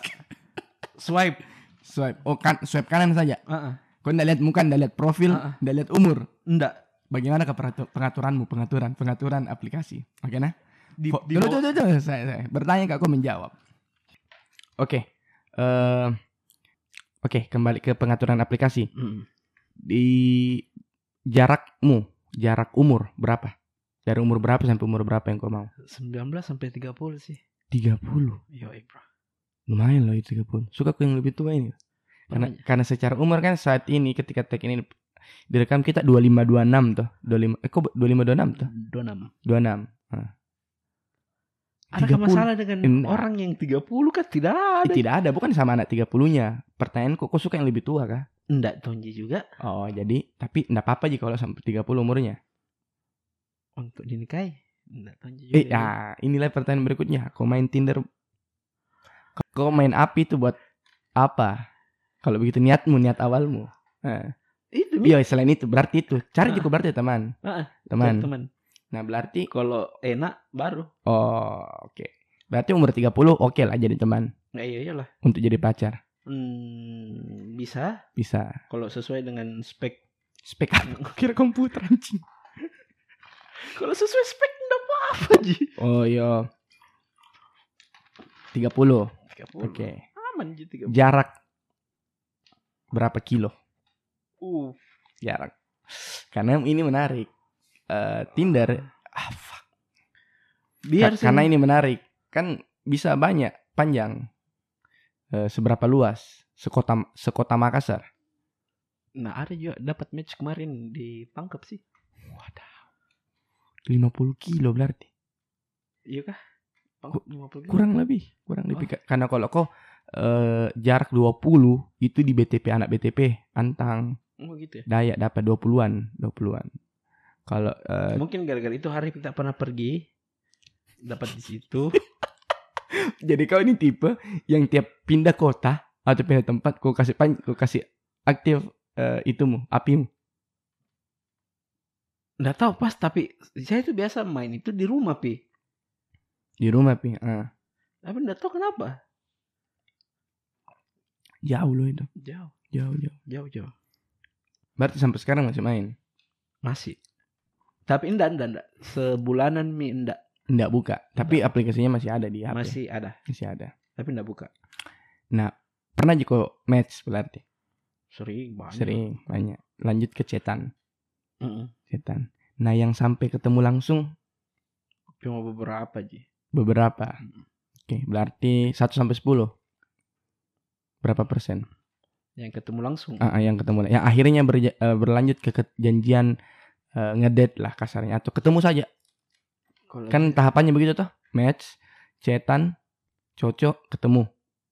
swipe Swipe. Oh kan swipe kanan saja. Ah, ah. Kau ndak lihat muka, ndak lihat profil, Ah, ah. ndak lihat umur. enggak Bagaimana ke pengaturanmu, pengaturan, pengaturan aplikasi? Oke nah? di, di bawah- tunggu, tunggu. Saya, saya bertanya kak, kau menjawab. Oke. eh, Oke, kembali ke pengaturan aplikasi. Mm. Di jarakmu, jarak umur berapa? Dari umur berapa sampai umur berapa yang kau mau? 19 sampai 30 sih 30. yo bro Lumayan loh itu 30. Suka aku yang lebih tua ini. Karena Makanya. karena secara umur kan saat ini ketika tag ini direkam kita 2526 tuh. 25 eh kok 2526 tuh? 26 26. Nah. ada 30. masalah dengan Enggak. orang yang 30 kan tidak Eh, ada tidak ada, bukan sama anak 30-nya. Pertanyaanku, kok suka yang lebih tua kah? enggak tonji juga Oh, jadi tapi enggak apa-apa jika kalau sampai 30 umurnya. Untuk dinikahi enggak tonji juga Eh, ya, inilah pertanyaan berikutnya. Kau main Tinder Kau main api itu buat apa? Kalau begitu niatmu, niat awalmu. Nah, itu Mi. iya, selain itu berarti itu. Cari Ah. juga berarti teman. Ah, ah. Teman. teman Nah, berarti kalau enak baru oh, oke. Berarti umur 30 oke lah jadi teman nggak iya iyalah untuk jadi pacar. Hmm, bisa Bisa. kalau sesuai dengan spek. Spek apa? [laughs] Kira komputer anjing. Kalau sesuai spek enggak apa-apa Ji. Oh, iya. 30. 30. Oke. Aman Ji 30. Jarak berapa kilo Uh, jarak. Karena ini menarik. Eh, Tinder ah, fuck. biar Ka- karena ini menarik kan bisa banyak panjang Eh, seberapa luas sekota sekota Makassar Nah, ada juga dapat match kemarin ditangkap sih. wadah 50 kilo berarti Iya kah? Ku- 50 kurang lebih kurang Oh. lebih karena kalau kau eh, jarak 20 itu di BTP anak BTP Antang Oh gitu ya. Dayak dapat 20-an 20-an kalau eh, Mungkin gara-gara itu hari kita pernah pergi dapat di situ. [laughs] jadi kau ini tipe yang tiap pindah kota atau pindah tempat kau kasih pan kau kasih aktif eh, itumu apimu Nggak tahu pas tapi saya itu biasa main itu di rumah pi. di rumah pi Ah. Tapi nggak tahu kenapa. jauh loh itu Jauh, jauh jauh jauh, jauh. berarti sampai sekarang masih main Masih. Tapi enggak, enggak, enggak. Sebulanan mi enggak. Nggak buka tapi aplikasinya masih ada di HP Masih ada. masih ada Tapi enggak buka. pernah juga match berarti Sering banyak. sering banyak lanjut ke cetan Mm-mm. cetan nah yang sampai ketemu langsung Cuma beberapa aja. beberapa Mm. oke berarti 1 sampai 10 berapa persen Yang ketemu langsung. Ah, ah, yang ketemu yang akhirnya berja- eh, berlanjut ke janjian eh, ngedate lah kasarnya atau ketemu saja Kalau kan tahapannya begitu tuh match cetan cocok ketemu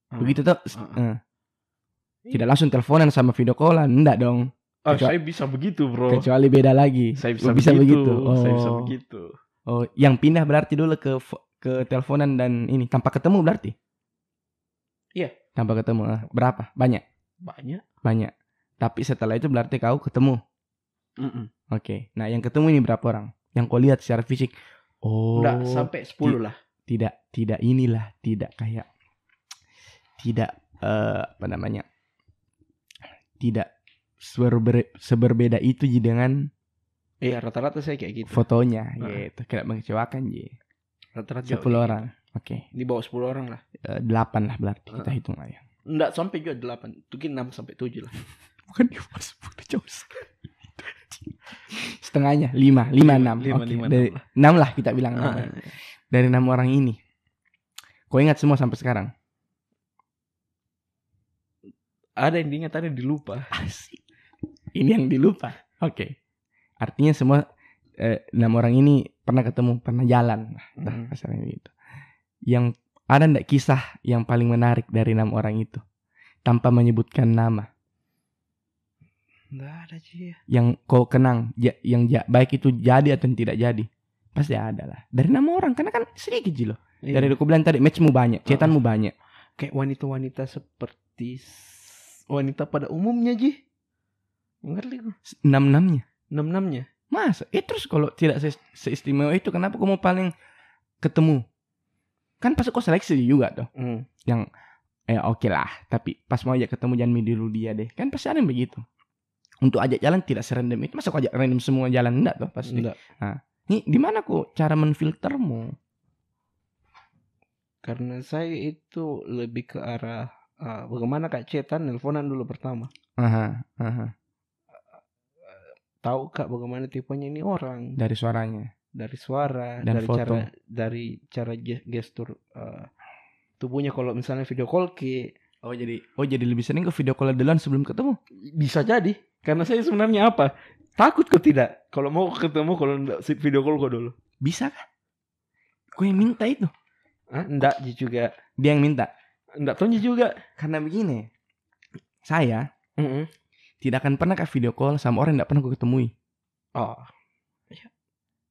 Ah. begitu tuh Ah, Eh. tidak langsung teleponan sama video callan enggak dong Ah, Kecuali- saya bisa begitu, bro. kecuali beda lagi Saya bisa, Oh, bisa begitu, Saya bisa Oh. begitu. oh yang pindah berarti dulu ke ke teleponan dan ini tanpa ketemu berarti Iya. tanpa ketemu ah, berapa banyak Banyak. banyak tapi setelah itu berarti kau ketemu Mm-mm. oke nah yang ketemu ini berapa orang yang kau lihat secara fisik oh Nggak sampai 10 lah. tidak tidak inilah tidak kayak tidak eh, apa namanya tidak seberbe- seberbeda itu Ji dengan Iya, rata-rata saya kayak gitu. fotonya Ah. gitu tidak mengecewakan Ji Rata-rata 10 kayak orang oke gitu. Di bawah 10 orang lah. Eh, delapan lah berarti kita hitung lah ya Enggak sampai juga 8. Mungkin 6 sampai 7 lah. [laughs] bukan di bawah sepuluh jauh sekali setengahnya lima lima enam lima, Oke, lima, dari enam lah. enam kita bilang Ah, enam. dari enam orang ini kau ingat semua sampai sekarang ada yang diingat, ada yang dilupa. Asik. Ini yang dilupa. Oke. Artinya semua eh, enam orang ini pernah ketemu, pernah jalan. Nah, Hmm. gitu. Yang ada ndak kisah yang paling menarik dari enam orang itu tanpa menyebutkan nama Enggak ada sih ya. yang kau kenang ja- yang ja- baik itu jadi atau tidak jadi pasti ada lah dari enam orang karena kan sedikit Ji loh Iya. dari aku bilang tadi matchmu banyak cetanmu banyak kayak wanita-wanita seperti wanita pada umumnya Ji. Ngerti gue. enam enamnya Enam-enamnya. Masa? Eh terus kalau tidak se- seistimewa itu kenapa kamu paling ketemu? Kan pasti kau seleksi juga tuh. Hmm. Yang eh oke lah, tapi pas mau ajak ketemu jangan milih dulu dia deh. Kan pasti ada yang begitu. Untuk ajak jalan tidak serandom itu. Masa kau ajak random semua jalan enggak tuh pasti. Enggak. Nih di mana kok cara menfiltermu? Karena saya itu lebih ke arah ah, bagaimana kak cetan nelponan dulu pertama. Aha, aha. Tahu kak bagaimana tipenya ini orang Dari suaranya. dari suara, Dan dari foto. cara dari cara ge- gestur ah, tubuhnya kalau misalnya video call ke Oh jadi oh jadi lebih sering ke video call duluan sebelum ketemu. bisa jadi karena saya sebenarnya apa takut kok tidak kalau mau ketemu kalau enggak video call kok dulu Bisa kah? Kau yang minta itu. ah enggak juga Dia yang minta. enggak tahu juga Karena begini. Saya tidak akan pernah ke video call sama orang yang tidak pernah gue ketemui. oh ya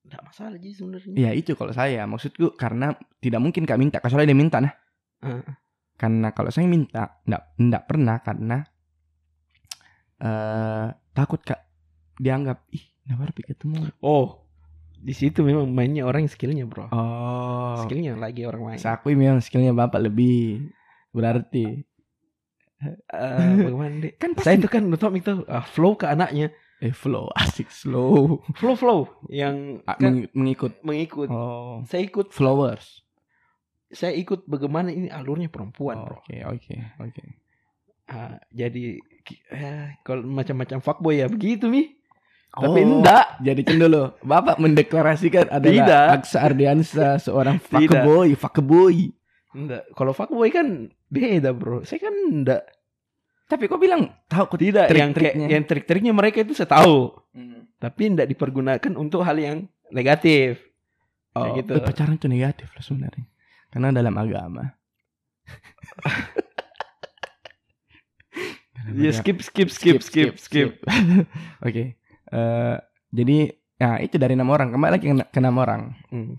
enggak masalah Ji sebenarnya Ya itu kalau saya maksudku karena tidak mungkin kak minta kecuali dia minta nah. Ah. Karena kalau saya minta ndak ndak pernah karena eh takut kak dianggap ih harus ketemu. oh di situ memang mainnya orang yang skillnya bro Oh. skillnya lagi orang main Saya akui memang skillnya bapak lebih berarti. Eh, [laughs] bagaimana deh Kan saya pasti itu kan tau itu ah, flow ke anaknya eh flow [laughs] asik slow flow flow yang Ah, kan meng- mengikut. mengikut Oh. saya ikut Flowers. saya ikut bagaimana ini alurnya perempuan Oh, bro Oke oke oke. ah, jadi eh, kalau macam-macam fuckboy ya begitu mi. Tapi Oh, enggak. Jadi kan dulu, Bapak mendeklarasikan adalah Tidak. Aksa Ardiansa seorang fuckboy, fuckboy. Enggak. Kalau fuckboy kan beda, Bro. Saya kan enggak. Tapi kok bilang tahu kok Tidak, yang kayak trik-triknya. yang trik-triknya mereka itu saya tahu, tapi enggak dipergunakan untuk hal yang negatif. Oh, Kayak gitu. pacaran itu negatif loh sebenarnya. Karena dalam agama. [laughs] Dalam Ya agama- skip skip skip skip skip. [laughs] Oke. Eh, jadi ya itu dari enam orang kembali lagi ke, ke enam orang. Hmm.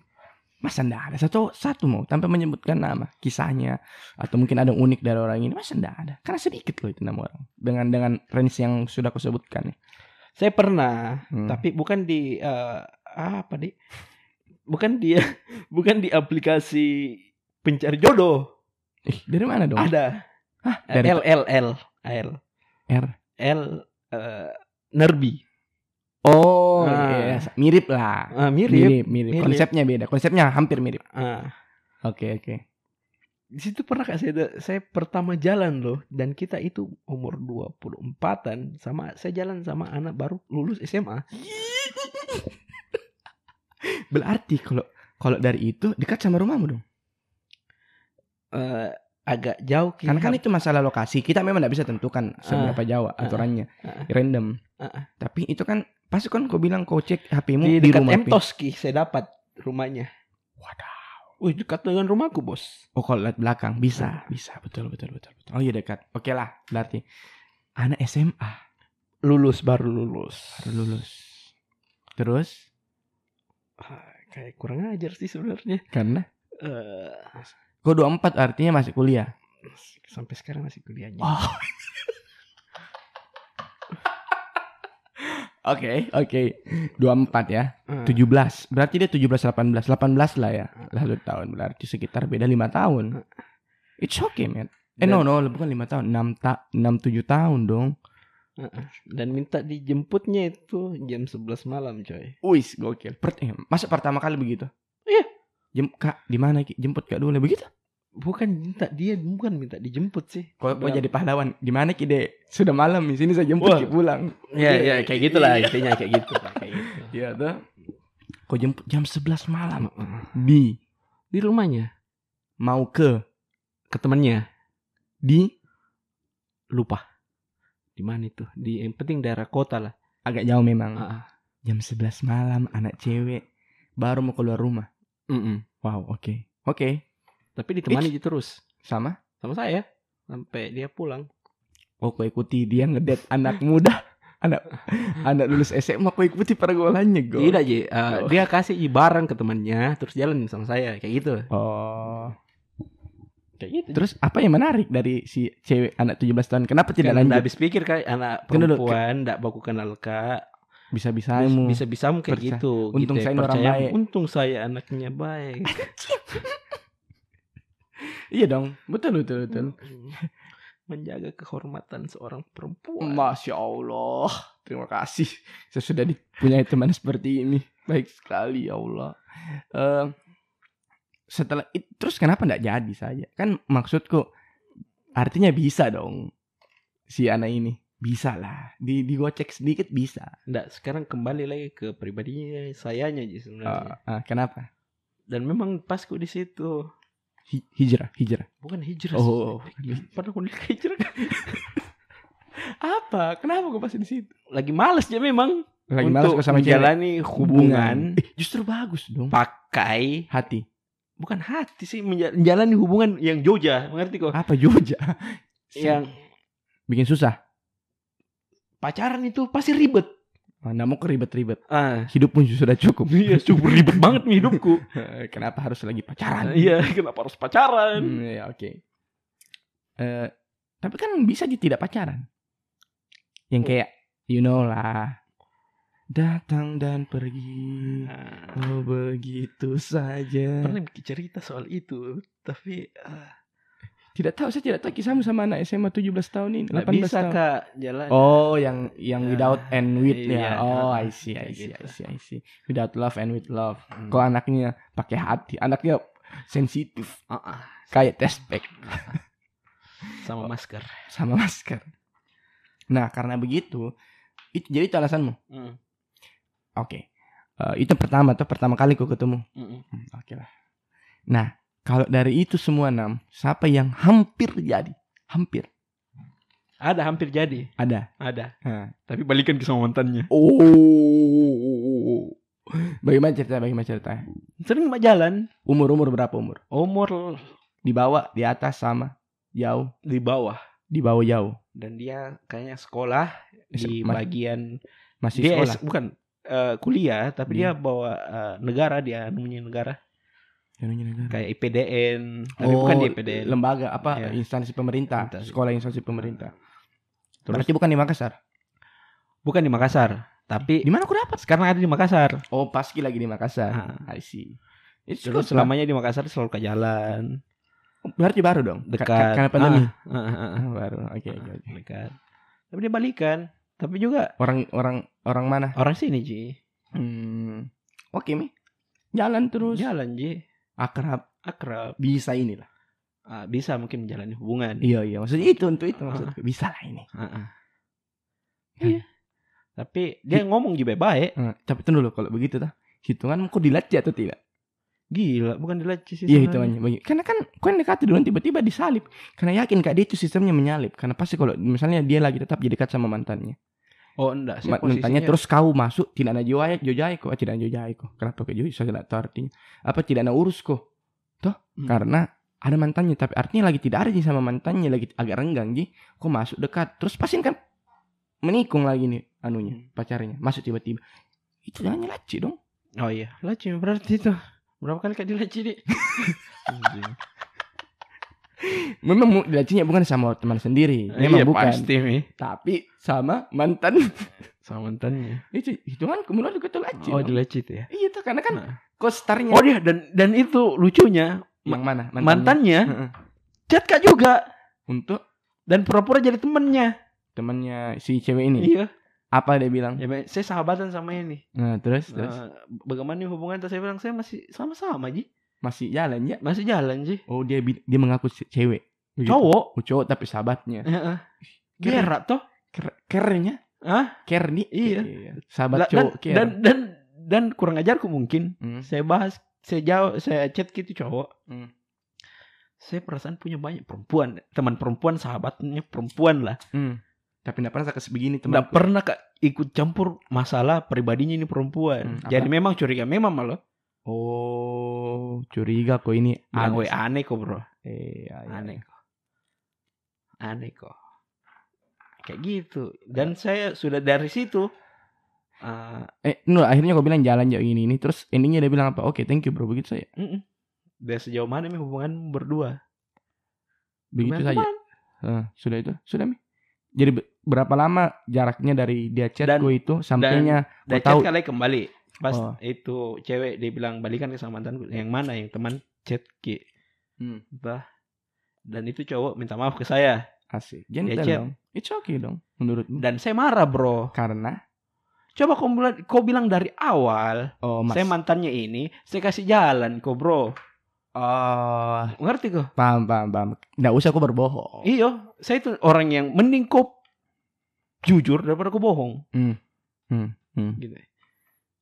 Masa ndak ada satu satu mau tanpa menyebutkan nama kisahnya atau mungkin ada yang unik dari orang ini masa ndak ada karena sedikit loh itu enam orang dengan dengan range yang sudah aku sebutkan ya. Saya pernah, Hmm. tapi bukan di eh, apa di bukan [laughs] dia bukan di aplikasi pencari jodoh. Ih, dari mana dong? Ada. Hah, dari L L L L R. L eh, Nerbi. Oh, Ah. iya, mirip lah. Ah, mirip. Mirip, mirip. Mirip. Konsepnya beda. Konsepnya hampir mirip. Ah. Oke, oke. di situ pernah kak saya saya pertama jalan loh dan kita itu umur 24-an sama saya jalan sama anak baru lulus SMA. [laughs] Berarti kalau kalau dari itu dekat sama rumahmu dong. Eh, agak jauh. Karena kan itu masalah lokasi. Kita memang tidak bisa tentukan seberapa jauh ah, aturannya. ah. Random. Ah, ah. Tapi itu kan pasti kan kau bilang kau cek HPmu di di, dekat rumah. Saya dapat rumahnya. Wadah. Wih dekat dengan rumahku bos. Oh kalau lihat belakang bisa, bisa betul betul betul betul. Oh iya dekat. Oke lah, berarti anak SMA Lulus baru lulus. baru lulus. Terus Ah, kayak kurang ajar sih sebenarnya. karena Eh, kau 24 artinya masih kuliah. sampai sekarang masih kuliahnya. Oh. [laughs] Oke, oke. 24 ya. Ah. 17. Berarti dia 17 18. 18 lah ya. Lah satu tahun berarti sekitar beda 5 tahun. It's okay, man. Eh Dan- no no, bukan 5 tahun. 6 ta 6 7 tahun dong. Dan minta dijemputnya itu jam 11 malam coy. Wis, gokil. Per masa pertama kali begitu? Iya. Jem Kak, di mana Ki? Jemput Kak dulu begitu? Bukan minta dia bukan minta dijemput sih. Kok mau jadi pahlawan? Di mana Ki, Dek? Sudah malam di sini saya jemput Wah. Ki pulang. Ya Iya, ya kayak gitulah intinya kayak gitu lah, kayak gitu. [laughs] Iya tuh. Kok jemput jam 11 malam di Di rumahnya mau ke ke temannya di lupa. Di mana itu? Di yang penting daerah kota lah. agak jauh memang. Heeh. Jam 11 malam anak cewek baru mau keluar rumah. Mm-mm. Wow, oke. Oke. Tapi ditemani terus Sama? sama saya sampai dia pulang. Oh, kau ikuti dia ngedet anak muda. Anak anak lulus SMA kau ikuti pergaulannya, Go. Tidak Ji, Eh, Oh. dia kasih barang ke temannya terus jalan sama saya kayak gitu. Oh. Kayak gitu. Terus apa yang menarik dari si cewek anak 17 tahun? Kenapa tidak Tidak lanjut? habis pikir kayak anak Kan perempuan tidak baku kenal kak Bisa-bisamu. bisa bisa kayak Percaya. gitu Untung Gitu ya, saya ini orang baik. untung saya anaknya baik [laughs] [laughs] Iya dong. Betul betul betul. [laughs] menjaga kehormatan seorang perempuan Masya Allah. Terima kasih. Saya sudah dipunyai teman seperti ini. Baik sekali ya Allah. Eh, setelah itu terus kenapa nggak jadi saja? Kan maksudku artinya bisa dong si anak ini bisa lah di digocek sedikit bisa. Nggak, sekarang kembali lagi ke pribadinya sayanya Ji sebenarnya Ah, ah, kenapa? dan memang pasku di situ Hi- hijrah hijrah. bukan hijrah Oh, sih. pernah aku lihat hijrah kan? [laughs] apa? Kenapa kok pasti di situ? lagi males ya memang Lagi untuk kok sama cewek. menjalani hubungan Eh, justru bagus dong. pakai Hati. bukan hati sih menja- menjalani hubungan yang joja mengerti kok Apa Jogja? yang bikin susah. pacaran itu pasti ribet Mana mau keribet-ribet. ah Hidup pun sudah cukup. [laughs] iya cukup ribet [laughs] banget nih hidupku [laughs] Kenapa harus lagi pacaran? iya kenapa harus pacaran Hmm, ya oke. Eh, tapi kan bisa aja tidak pacaran. Yang Oh. kayak you know lah. Datang dan pergi. Nah, Oh begitu saja. pernah bikin cerita soal itu tapi ah, Tidak tahu saya tidak tahu kisahmu sama anak SMA 17 tahun ini, nggak 18 bisa tahun. kak jalan Oh, yang yang Ya, without and with iya, ya. Oh, ah, I see, I see, I gitu. see, I see. Without love and with love. Hmm. Kok anaknya pakai hati, anaknya sensitif Ah, ah. kayak test pack. [laughs] sama masker. sama masker. Nah, karena begitu, itu jadi itu alasanmu. Mm. Oke. Eh, itu pertama tuh pertama kali ku ketemu. Mm-mm. Hmm, Oke lah. Nah, kalau dari itu semua enam, siapa yang hampir jadi? Hampir Ada hampir jadi. ada. Ada. Nah. Tapi balikan ke sama mantannya. Oh. Bagaimana cerita? Bagaimana cerita? Sering mak jalan. Umur umur berapa umur? Umur Di bawah, di atas sama, jauh, di bawah. di bawah jauh. Dan dia kayaknya sekolah di Ma- bagian Masih dia sekolah. Bukan eh, kuliah tapi Di- dia bawa eh, negara dia namanya negara. Kayak IPDN tapi Oh, bukan di IPDN lembaga apa Iya. instansi pemerintah. Instansi. sekolah instansi pemerintah. Terus? Berarti bukan di Makassar? Bukan di Makassar tapi di mana aku dapat? sekarang ada di Makassar. Oh paski lagi di Makassar. Ah. I see. It's terus good selamanya di Makassar selalu ke jalan. Berarti baru dong? Ka- dekat. ka- karena pandemi? Ah, ah, ah, ah. Ah, [laughs] baru oke oke oke. dekat. Tapi dia balikan. Tapi juga orang orang orang mana? Orang sini Ji. Hmm. oke mi. Jalan terus. Jalan Ji akrab akrab bisa inilah Ah, bisa mungkin menjalani hubungan iya iya maksudnya itu untuk itu maksudnya bisa lah ini Ah, ah. Iya. tapi dia ngomong juga baik Eh, tapi tunggu dulu kalau begitu tah hitungan kok dilatih atau tidak gila bukan dilaci sih Iya hitungannya bagi. Karena kan kau yang dekat duluan tiba-tiba disalip. Karena yakin kak dia itu sistemnya menyalip. Karena pasti kalau misalnya dia lagi tetap jadi dekat sama mantannya. Oh enggak Ma- mantannya posisinya- terus kau masuk tidak ada jojai jojai kok tidak ada jojai kok. Kenapa kok jojai? Saya tidak tahu artinya. Apa tidak ada urus kok? Hmm. Karena ada mantannya tapi artinya lagi tidak ada nih sama mantannya lagi agak renggang ji. Kok masuk dekat terus pasti kan menikung lagi nih anunya Hmm. pacarnya masuk tiba-tiba. Itu jangan laci dong. Oh iya, laci berarti itu. Berapa kali kak dilaci, Dik? [laughs] Memang mu- lacinya bukan sama teman sendiri. Memang Iya, bukan. pasti, Mi. Tapi sama mantan Sama mantannya. itu hitungan kemudian juga laci Oh, dong. dilaci itu ya. iya tuh karena kan Nah. kostarnya Oh dia dan dan itu lucunya yang mana mantannya Heeh. chat kak juga untuk dan pura-pura jadi temennya. temannya si cewek ini Iya. apa dia bilang Ya, saya sahabatan sama ini. nah terus terus Nah, bagaimana hubungan? Terus saya bilang saya masih sama-sama, Ji. Masih jalan ya Masih jalan, Ji. oh dia dia mengaku ce- cewek Begitu. Cowok. oh, cowok tapi sahabatnya. Keren. Gerak toh. Ker- kernya Hah? ker nih Iya. sahabat La- cowok dan, dan dan dan kurang ajarku mungkin. Hmm. Saya bahas, saya jawab, saya chat gitu cowok. Hmm. Saya perasaan punya banyak perempuan, teman perempuan, sahabatnya perempuan lah. Hmm. tapi tidak pernah sakit begini teman Tidak pernah kak ikut campur masalah pribadinya ini perempuan. Hmm, apa? Jadi memang curiga, memang malah. Oh curiga kok ini Bilang, aneh "Weh, aneh kok bro, eh, iya, iya. aneh kok, aneh kok. Kayak gitu. Dan saya sudah dari situ. ah, eh no, akhirnya kau bilang jalan jauh ini ini terus endingnya dia bilang apa oke thank you bro begitu saya mm-mm. Dan sejauh mana nih hubungan berdua? begitu saja. Eh, sudah itu sudah mi jadi be- berapa lama jaraknya dari dia chatku Dan- itu sampainya Dan Kau tahu- chat kali kembali. Pas Oh. itu cewek dia bilang balikan ke sama mantanku. Yang mana yang teman chat ki. Hmm. Bah. Dan itu cowok minta maaf ke saya. asik gentle chat. dong it's okay dong menurutmu Dan saya marah bro. karena Coba kau bilang, kau bilang dari awal. oh mas Saya mantannya ini. Saya kasih jalan kau bro. oh Ngerti kau? paham paham paham nggak usah aku berbohong Iya. Saya itu orang yang mending kau jujur daripada kau bohong. Hmm. Hmm. Hmm. Gitu.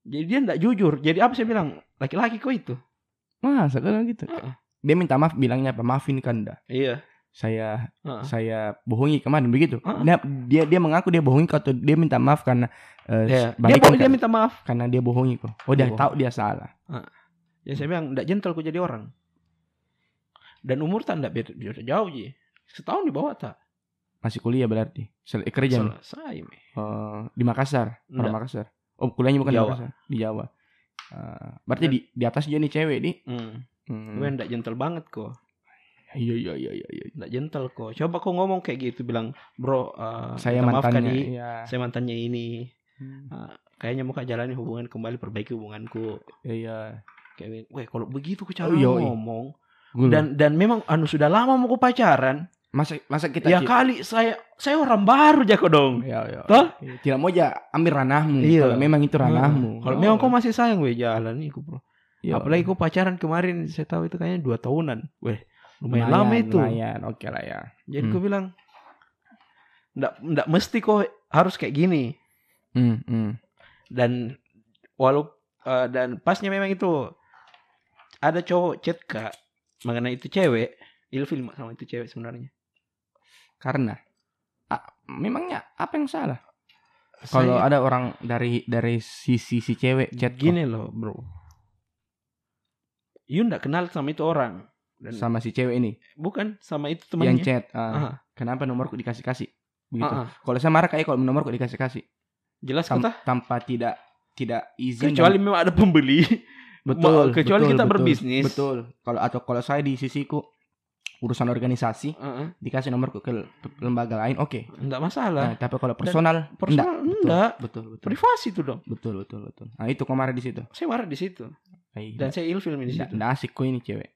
Jadi dia nggak jujur. Jadi apa saya bilang? Laki-laki kau itu. masa kalau gitu Heeh. dia minta maaf bilangnya apa maafin kanda Iya. saya Heeh. saya bohongi kemarin begitu Heeh. dia, dia dia mengaku dia bohongi kau atau dia minta maaf karena eh, Iya. Dia, dia kan- minta maaf. karena dia bohongi kok oh dia Dia tahu dia salah Ya saya bilang nggak gentle kau jadi orang. Dan umur tak nggak beda, beda jauh ji. Setahun di bawah tak. masih kuliah berarti Sel- eh, kerja? Selesai. Mi. Eh, di Makassar orang Nggak. Makassar oh kuliahnya bukan Jawa. di Makassar di Jawa Eh, berarti di di atas dia nih cewek di Hmm. Hmm. Gue nggak gentle banget kok. iya iya iya iya iya. Nggak gentle kok. Coba kau ngomong kayak gitu bilang, bro, eh, saya maaf, mantannya Di. iya saya mantannya ini. Hmm. Kayaknya mau jalani hubungan kembali, perbaiki hubunganku. iya Kayak, weh kalau begitu kau Oh, cara yoi. ngomong. Gua- Dan dan memang anu sudah lama mau kau pacaran. Masa masa kita Ya kali saya saya orang baru aja kok dong. Iya, iya. Toh? Tidak mau aja ambil ranahmu Iya. kalau memang itu ranahmu Kalau Oh. memang kau masih sayang weh jalan nih bro. Iya. Apalagi kau pacaran kemarin saya tahu itu kayaknya dua tahunan. Weh, lumayan, lama itu. Lumayan, oke lah ya. Jadi Hmm. gue bilang, nggak nggak mesti kok harus kayak gini. Hmm, hmm. Dan walau eh, dan pasnya memang itu ada cowok chat kak mengenai itu cewek, ilfil sama itu cewek sebenarnya. Karena ah, memangnya apa yang salah? Kalau ada orang dari dari sisi si cewek chat gini loh bro, you nggak kenal sama itu orang dan sama si cewek ini bukan sama itu yang temannya. chat, ah, Ah, kenapa nomorku dikasih kasih? Begitu. ah. Kalau saya marah kayak kalau nomorku dikasih kasih Jelas Tam- kata. tanpa tidak tidak izin Kecuali dan- memang ada pembeli. betul kecuali betul, kita betul, berbisnis. betul kalau atau kalau saya di sisiku urusan organisasi Heeh, dikasih nomorku ke, lembaga lain oke nggak masalah. Nah, tapi kalau personal Personal enggak. enggak. betul betul Privasi tuh dong. betul betul betul nah itu kemarin di situ Saya marah di situ. Ay, Dan saya ilfil di situ. nggak asik kok ini cewek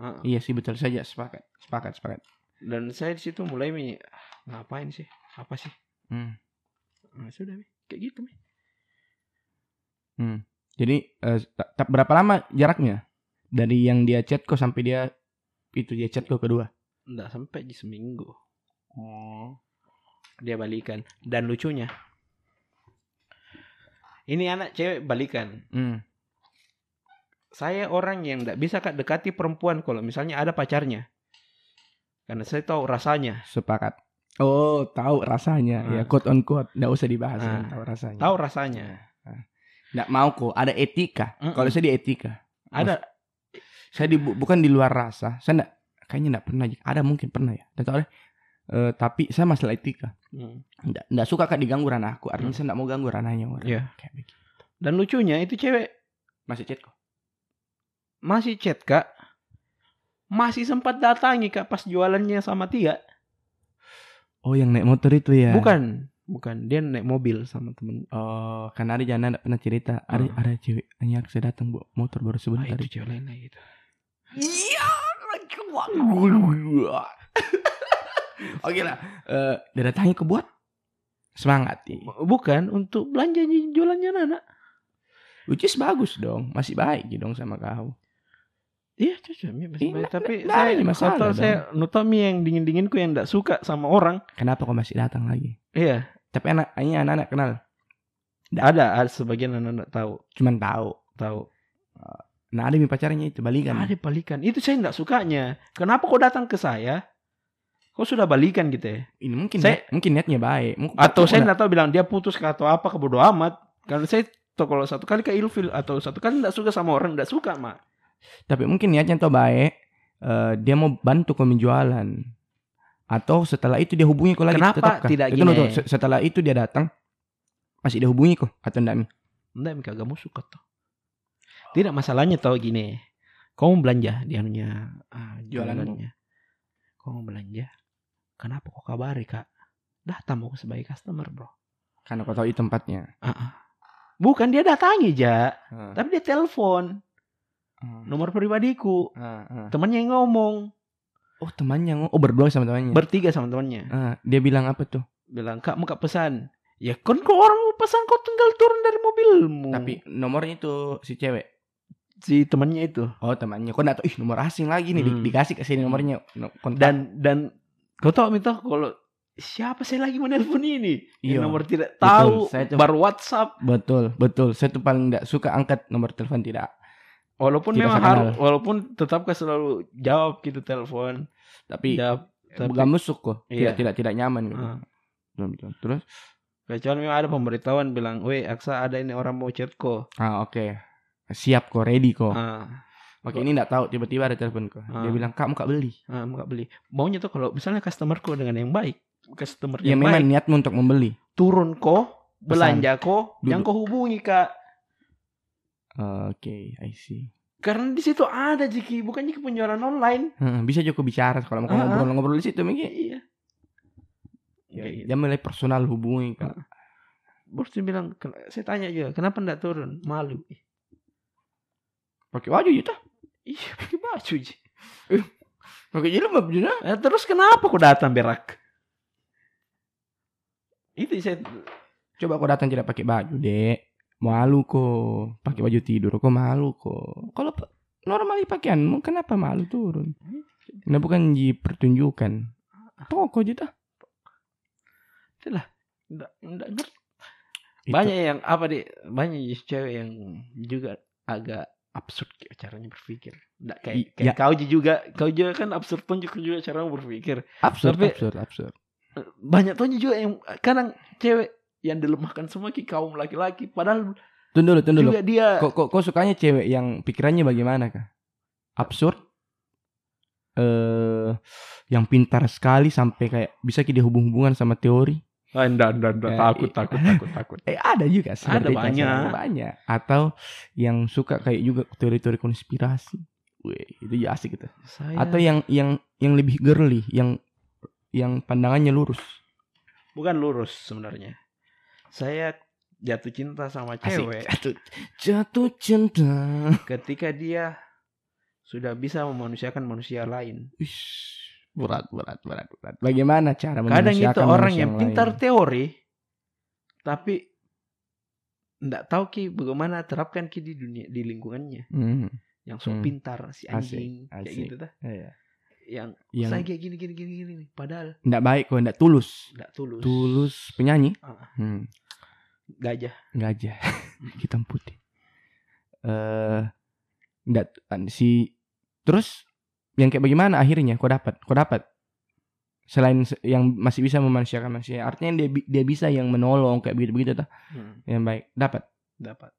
Heeh. iya sih betul saja sepakat sepakat sepakat Dan saya di situ mulai mi ngapain sih? Apa sih? hmm. Nah, sudah mi kayak gitu mi. jadi eh, ta- ta- berapa lama jaraknya dari yang dia chat kok sampai dia itu dia chat kok kedua Enggak sampai di seminggu oh dia balikan. Dan lucunya ini anak cewek balikan. hmm. Saya orang yang tidak bisa kak dekati perempuan kalau misalnya ada pacarnya. Karena saya tahu rasanya. sepakat oh tahu rasanya ya Ah. quote on quote nggak usah dibahas Ah. kan, tahu rasanya Tahu rasanya. nggak mau kok ada etika Mm-mm. kalau saya di etika Ada saya di, bu- bukan di luar rasa saya nggak kayaknya nggak pernah ada mungkin pernah ya dan tahu deh Eh, tapi saya masalah etika Hmm. nggak nggak suka kak diganggu ranahku artinya Hmm. saya nggak mau ganggu ranahnya orang Iya. kayak begitu Dan lucunya itu cewek masih chat kok masih chat kak. Masih sempat datangi kak pas jualannya sama Tia. oh yang naik motor itu ya Bukan, bukan dia naik mobil sama temen. oh karena ada jangan ada pernah cerita ada Ah. ada cewek hanya saya datang bawa motor baru Ah, sebentar itu cewek lain lagi iya oke lah Eh, dia datangi ke buat semangat ya. Bukan untuk belanja jualannya anak. which is bagus dong masih baik gitu dong sama kau Iya cocok mi masih Iya, baik. Tapi nggak ada saya masalah masalah saya Nutomi yang dingin dinginku yang tidak suka sama orang. kenapa kau masih datang lagi Iya, tapi anak ini anak-anak kenal ada ada sebagian anak-anak tahu cuman tahu tahu. Nah ada mi pacarnya itu balikan Ada balikan. Itu saya tidak sukanya. Kenapa kau datang ke saya? Kau sudah balikan gitu ya? ini mungkin Saya- niat- mungkin niatnya baik Mungkin- Atau saya tidak tahu bilang dia putus ke atau apa kebodoh amat. Karena saya tuh kalau satu kali ke ilfil atau satu kali tidak suka sama orang tidak suka mak. tapi mungkin niatnya tuh baik eh, dia mau bantu kau menjualan atau setelah itu dia hubungi kau lagi Kenapa tetap kah? tidak Itu, gini? tuh, setelah itu dia datang masih dia hubungi kok atau enggak mi Enggak, Mika kamu suka. Tidak masalahnya tahu gini. Kau mau belanja di anunya ah, jualannya. Kau mau belanja. Kenapa kau kabari kak? Datang mau sebagai customer bro. karena kau tahu itu tempatnya Ah, ah. Bukan dia datangi ja, Ah, tapi dia telepon ah, nomor pribadiku. ah, ah. Temannya yang ngomong oh temannya ngo- oh berdua sama temannya bertiga sama temannya. Ah, dia bilang apa tuh Bilang kak mau kak pesan. Ya kan kau orang mau pesan kau tinggal turun dari mobilmu. tapi nomornya itu si cewek si temannya itu. Oh temannya. Kok nggak tahu? Ih nomor asing lagi nih. Di- Hmm. dikasih ke sini nomornya. Kontak. dan dan kau tahu minta kalau siapa saya lagi menelpon ini? Iya. Nomor tidak Betul, tahu saya tuh- baru WhatsApp. Betul betul. Saya tuh paling nggak suka angkat nomor telepon tidak. Walaupun Tidak memang harus walaupun tetap selalu jawab gitu telepon. Tapi jawab tapi bukan musuk kok. Iya. tidak tidak tidak nyaman gitu. Betul, betul. terus? Kecuali memang ada pemberitahuan bilang weh Aksa ada ini orang mau chat kok. Ah oke siap kok ready kok. Ah. Oke ini nggak tahu tiba-tiba ada telepon kok. Dia Ah. bilang kamu kak beli? Ah, mau nggak beli. Maunya tuh kalau misalnya customerku dengan yang baik customer ya yang memang baik niatmu untuk membeli. turun kok belanja kok yang kau hubungi kak. Oke I see. Karena di situ ada Jiki bukannya ke penjualan online. Hmm, bisa juga bicara kalau mau ngobrol-ngobrol di situ mungkin iya. Ya, gitu. dia mulai personal hubungi kak. Bos dia bilang, "Ken- saya tanya juga, kenapa enggak turun? Malu. Pakai baju gitu Iya, pakai baju. Ji. pakai jilbab juga Eh, terus kenapa kau datang berak? Itu saya coba kau datang tidak pakai baju dek malu kok pakai baju tidur kok malu kok kalau normali pakaianmu kenapa malu turun Nah bukan di pertunjukan. Toko aja dah. Itulah. Nggak, nggak ngerti. Itu. Banyak yang apa deh? Banyak cewek yang juga agak absurd kayak caranya berpikir. Nggak kayak, kayak ya. kau juga, kau juga kan absurd pun juga, juga cara berpikir. absurd, Tapi- absurd, absurd. Banyak tuh juga yang kadang cewek yang dilemahkan semua ki kaum laki-laki padahal Tunggu dulu, tunggu dulu. juga dia Kok, kok, kok sukanya cewek yang pikirannya bagaimana kah? Absurd? Eh, yang pintar sekali sampai kayak bisa kita hubung-hubungan sama teori. Enggak, enggak, enggak. Eh, takut, takut, takut, takut. [laughs] Eh ada juga seperti Ada banyak. banyak. Atau yang suka kayak juga teori-teori konspirasi. Wih, itu ya asik gitu. Saya Atau yang yang yang lebih girly, yang yang pandangannya lurus. bukan lurus sebenarnya. Saya jatuh cinta sama Asik. cewek [laughs] Jatuh, jatuh cinta. ketika dia sudah bisa memanusiakan manusia lain. Ish, berat, berat, berat, berat. Bagaimana cara Kadang itu orang yang lain? pintar teori, tapi nggak tahu ki bagaimana terapkan ki di dunia di lingkungannya. Hmm, Yang sok Hmm. pintar si Asik, anjing kayak asik. gitu dah. iya. Yang, Yang saya kayak gini gini gini gini padahal nggak baik kok, nggak tulus. nggak tulus. Tulus penyanyi. Ah. Hmm, Gajah. gajah [laughs] hitam putih. Eh, nggak si terus yang kayak bagaimana akhirnya? Kau dapat, kau dapat selain se- yang masih bisa memanusiakan manusia, artinya dia dia bisa yang menolong kayak begitu begitu tuh Hmm, yang baik dapat dapat.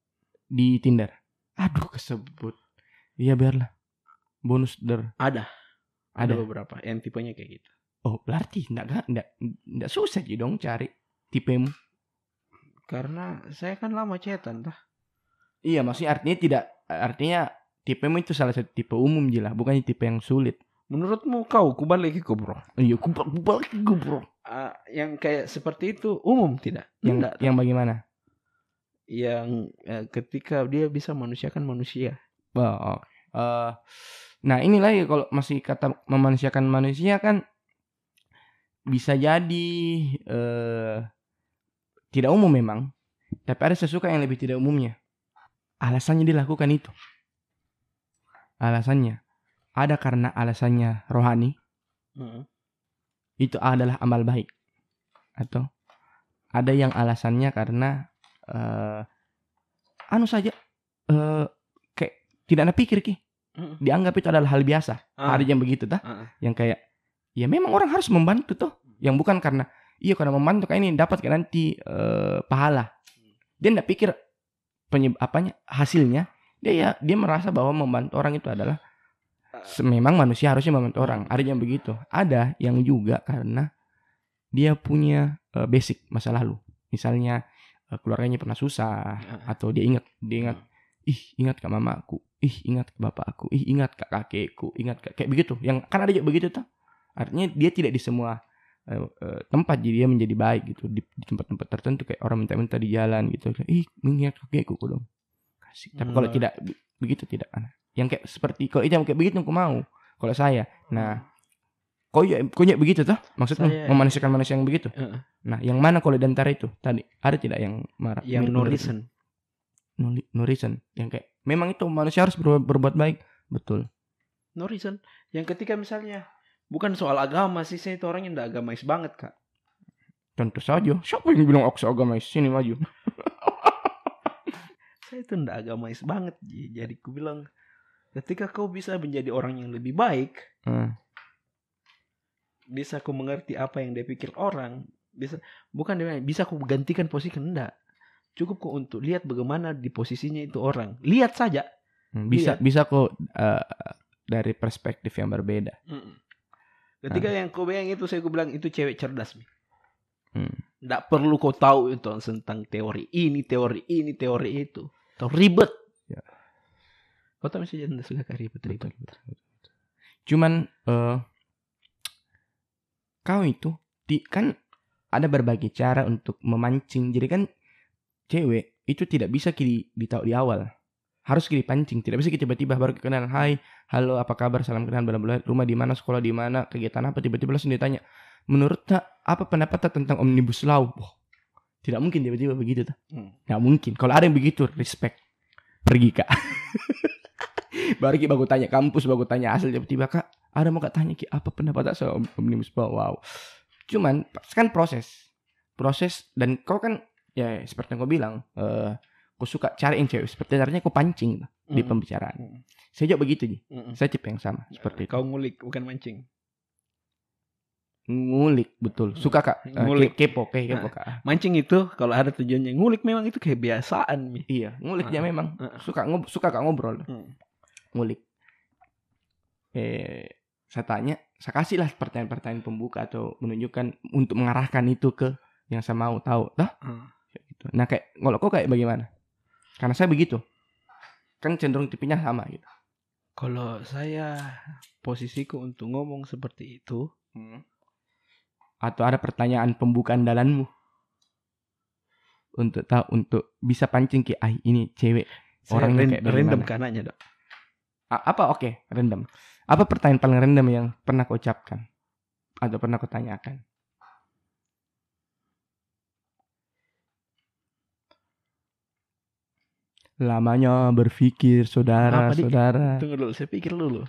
di Tinder. Aduh kesebut. Iya biarlah. Bonus der. Ada. Ada Ada. beberapa yang tipenya kayak gitu. Oh berarti enggak enggak enggak susah sih dong cari tipemu. Karena saya kan lama chatan tah. Iya maksudnya artinya tidak artinya tipemu itu salah satu tipe umum jelas bukan tipe yang sulit. Menurutmu kau kubalik ke bro? Iya kubal kubal bro. Ah, yang kayak seperti itu umum tidak? Yang Enggak. yang bagaimana? Yang eh, ketika dia bisa manusiakan manusia. Oh, oke. Eh, nah ini lagi kalau masih kata memanusiakan manusia kan bisa jadi eh tidak umum memang, tapi ada sesuka yang lebih tidak umumnya. Alasannya dilakukan itu. Alasannya ada karena alasannya rohani, Hmm. itu adalah amal baik. Atau ada yang alasannya karena eh anu saja eh kayak tidak ada pikir ki Hmm. dianggap itu adalah hal biasa. Ah. Ada yang begitu tah? Ah. Yang kayak ya memang orang harus membantu tuh. Yang bukan karena iya karena membantu kayak ini dapat kan nanti eh, pahala. Dia tidak pikir penyeb apanya hasilnya. Dia ya dia merasa bahwa membantu orang itu adalah se- memang manusia harusnya membantu orang. Ada yang begitu. Ada yang juga karena dia punya eh, basic masa lalu. Misalnya eh, keluarganya pernah susah Ah. atau dia ingat dia ingat ih ingat ke mamaku, ih ingat ke bapakku, ih ingat ke kakekku, ingat ke kayak begitu. Yang kan ada juga begitu tuh. Artinya dia tidak di semua eh, tempat jadi dia menjadi baik gitu di, di tempat-tempat tertentu kayak orang minta-minta di jalan gitu. Ih mengingat kakekku aku dong. Kasih. Tapi kalau Hmm. tidak be- begitu tidak Ana. Yang kayak seperti kalau itu yang kayak begitu aku mau. Kalau saya, nah kau ya kau ya begitu tuh maksudnya Saya- memanusiakan manusia yang begitu. Nah, yang mana kalau di antara itu tadi ada tidak yang marah? yang no mirip- reason. no, reason yang kayak memang itu manusia harus berbuat, berbuat baik betul No reason. Yang ketika misalnya bukan soal agama sih saya itu orang yang tidak agamais banget kak. tentu saja siapa yang bilang aku agama sini maju Saya itu tidak agamais banget. Ji. Jadi ku bilang ketika kau bisa menjadi orang yang lebih baik, Hmm, bisa ku mengerti apa yang dia pikir orang, bisa bukan dia bisa ku gantikan posisi enggak. Cukup kok untuk lihat bagaimana di posisinya itu orang. Lihat saja. hmm, bisa Iya. bisa kok eh, dari perspektif yang berbeda Ketika yang kau bilang itu saya ku bilang itu cewek cerdas. Mi. Hmm. Nggak perlu kau tahu itu tentang teori ini, teori ini, teori itu. Tahu ribet. Ya. Kau tahu misalnya tidak suka kayak ribet ribet. cuman eh kau itu di, kan ada berbagai cara untuk memancing. Jadi kan cewek itu tidak bisa kiri ditahu di awal. Harus kiri pancing. Tidak bisa kita tiba-tiba baru kenalan hai halo apa kabar? Salam kenal bla bla. Rumah di mana? Sekolah di mana? Kegiatan apa? Tiba-tiba langsung ditanya. Menurut tak apa pendapat tak tentang omnibus law? Wah, tidak mungkin tiba-tiba begitu tak Hmm. nggak mungkin. Kalau ada yang begitu respect. Pergi kak. [laughs] Baru kita baru tanya kampus baru tanya asal tiba-tiba kak ada mau tanya ki apa pendapat soal omnibus law? Wow. Cuman kan proses. Proses dan kau kan ya seperti yang kau bilang eh kau suka cariin cewek. Seperti caranya kau pancing di Mm. pembicaraan. Mm. saya juga begitu ji. Mm-mm. saya tipe yang sama seperti itu. Kau ngulik bukan mancing. Ngulik betul suka kak Eh, Ngulik. ke- kepo kayak kepo kak Mancing itu kalau ada tujuannya ngulik memang itu kebiasaan mi. iya ngulik dia Ah, memang ah. suka ngob suka kak ngobrol Hmm. ngulik eh saya tanya saya kasih lah pertanyaan-pertanyaan pembuka atau menunjukkan untuk mengarahkan itu ke yang saya mau tahu Ah. Kayak gitu. nah kayak kalau kok kayak bagaimana karena saya begitu kan cenderung tipenya sama gitu Kalau saya posisiku untuk ngomong seperti itu, atau ada pertanyaan pembukaan dalanmu? Untuk tahu untuk bisa pancing ki ah ini cewek ran- kayak random kananya dok. A- apa? Oke random. Apa pertanyaan paling random yang pernah kau ucapkan? Atau pernah kau tanyakan? Lamanya berpikir saudara Apa, saudara Tunggu dulu, saya pikir dulu.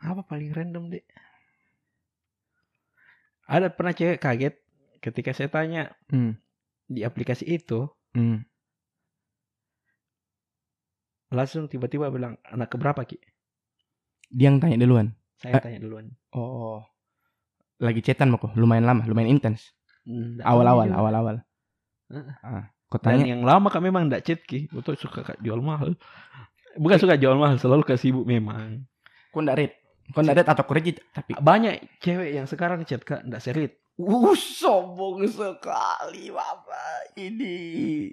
Apa paling random dek? Ada pernah cewek kaget ketika saya tanya hmm, di aplikasi itu, hmm. langsung tiba-tiba bilang anak keberapa ki? dia yang tanya duluan Saya Eh. tanya duluan. oh lagi cetan mau kok lumayan lama lumayan intens awal-awal awal-awal ah, kau Dan tanya yang lama kak memang nggak chat ki, betul suka kak jual mahal. Bukan suka jual mahal, selalu kasih sibuk memang. kau ndak read kau ndak read atau kredit tapi Banyak cewek yang sekarang chat kak nggak serit. Uh, sombong sekali bapak ini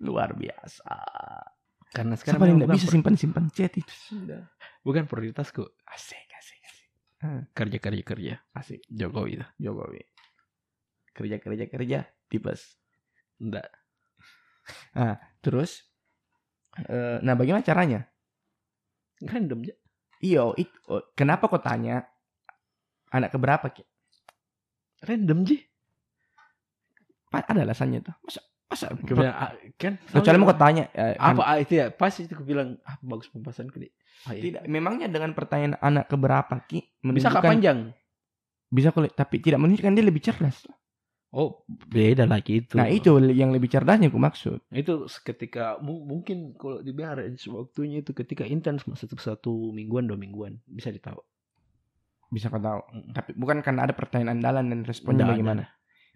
luar biasa. Karena sekarang memang nggak bisa simpan simpan chat itu sudah bukan prioritasku. asik asik asik Kerja kerja kerja. asik Jokowi itu. Jokowi kerja kerja kerja tipes. Nggak. Terus, eh, nah bagaimana caranya? Random aja. Iyo, it, oh, kenapa kau tanya anak keberapa ki? Random ji. Ada alasannya tuh. Masa masa Kemudian, ah, kan kecuali mau kau tanya eh, apa an- ah, itu ya pas itu aku bilang ah bagus pembahasanku deh Ah, iya. tidak memangnya dengan pertanyaan anak keberapa ki bisa kak menunjukkan- panjang bisa kulit tapi tidak menunjukkan dia lebih cerdas oh beda lagi itu. Nah itu yang lebih cerdasnya aku maksud. Itu ketika mu- mungkin kalau dibiar waktunya itu ketika intens satu satu mingguan dua mingguan bisa ditahu. Bisa kau tahu. Mm. tapi bukan karena ada pertanyaan andalan dan responnya Nggak bagaimana?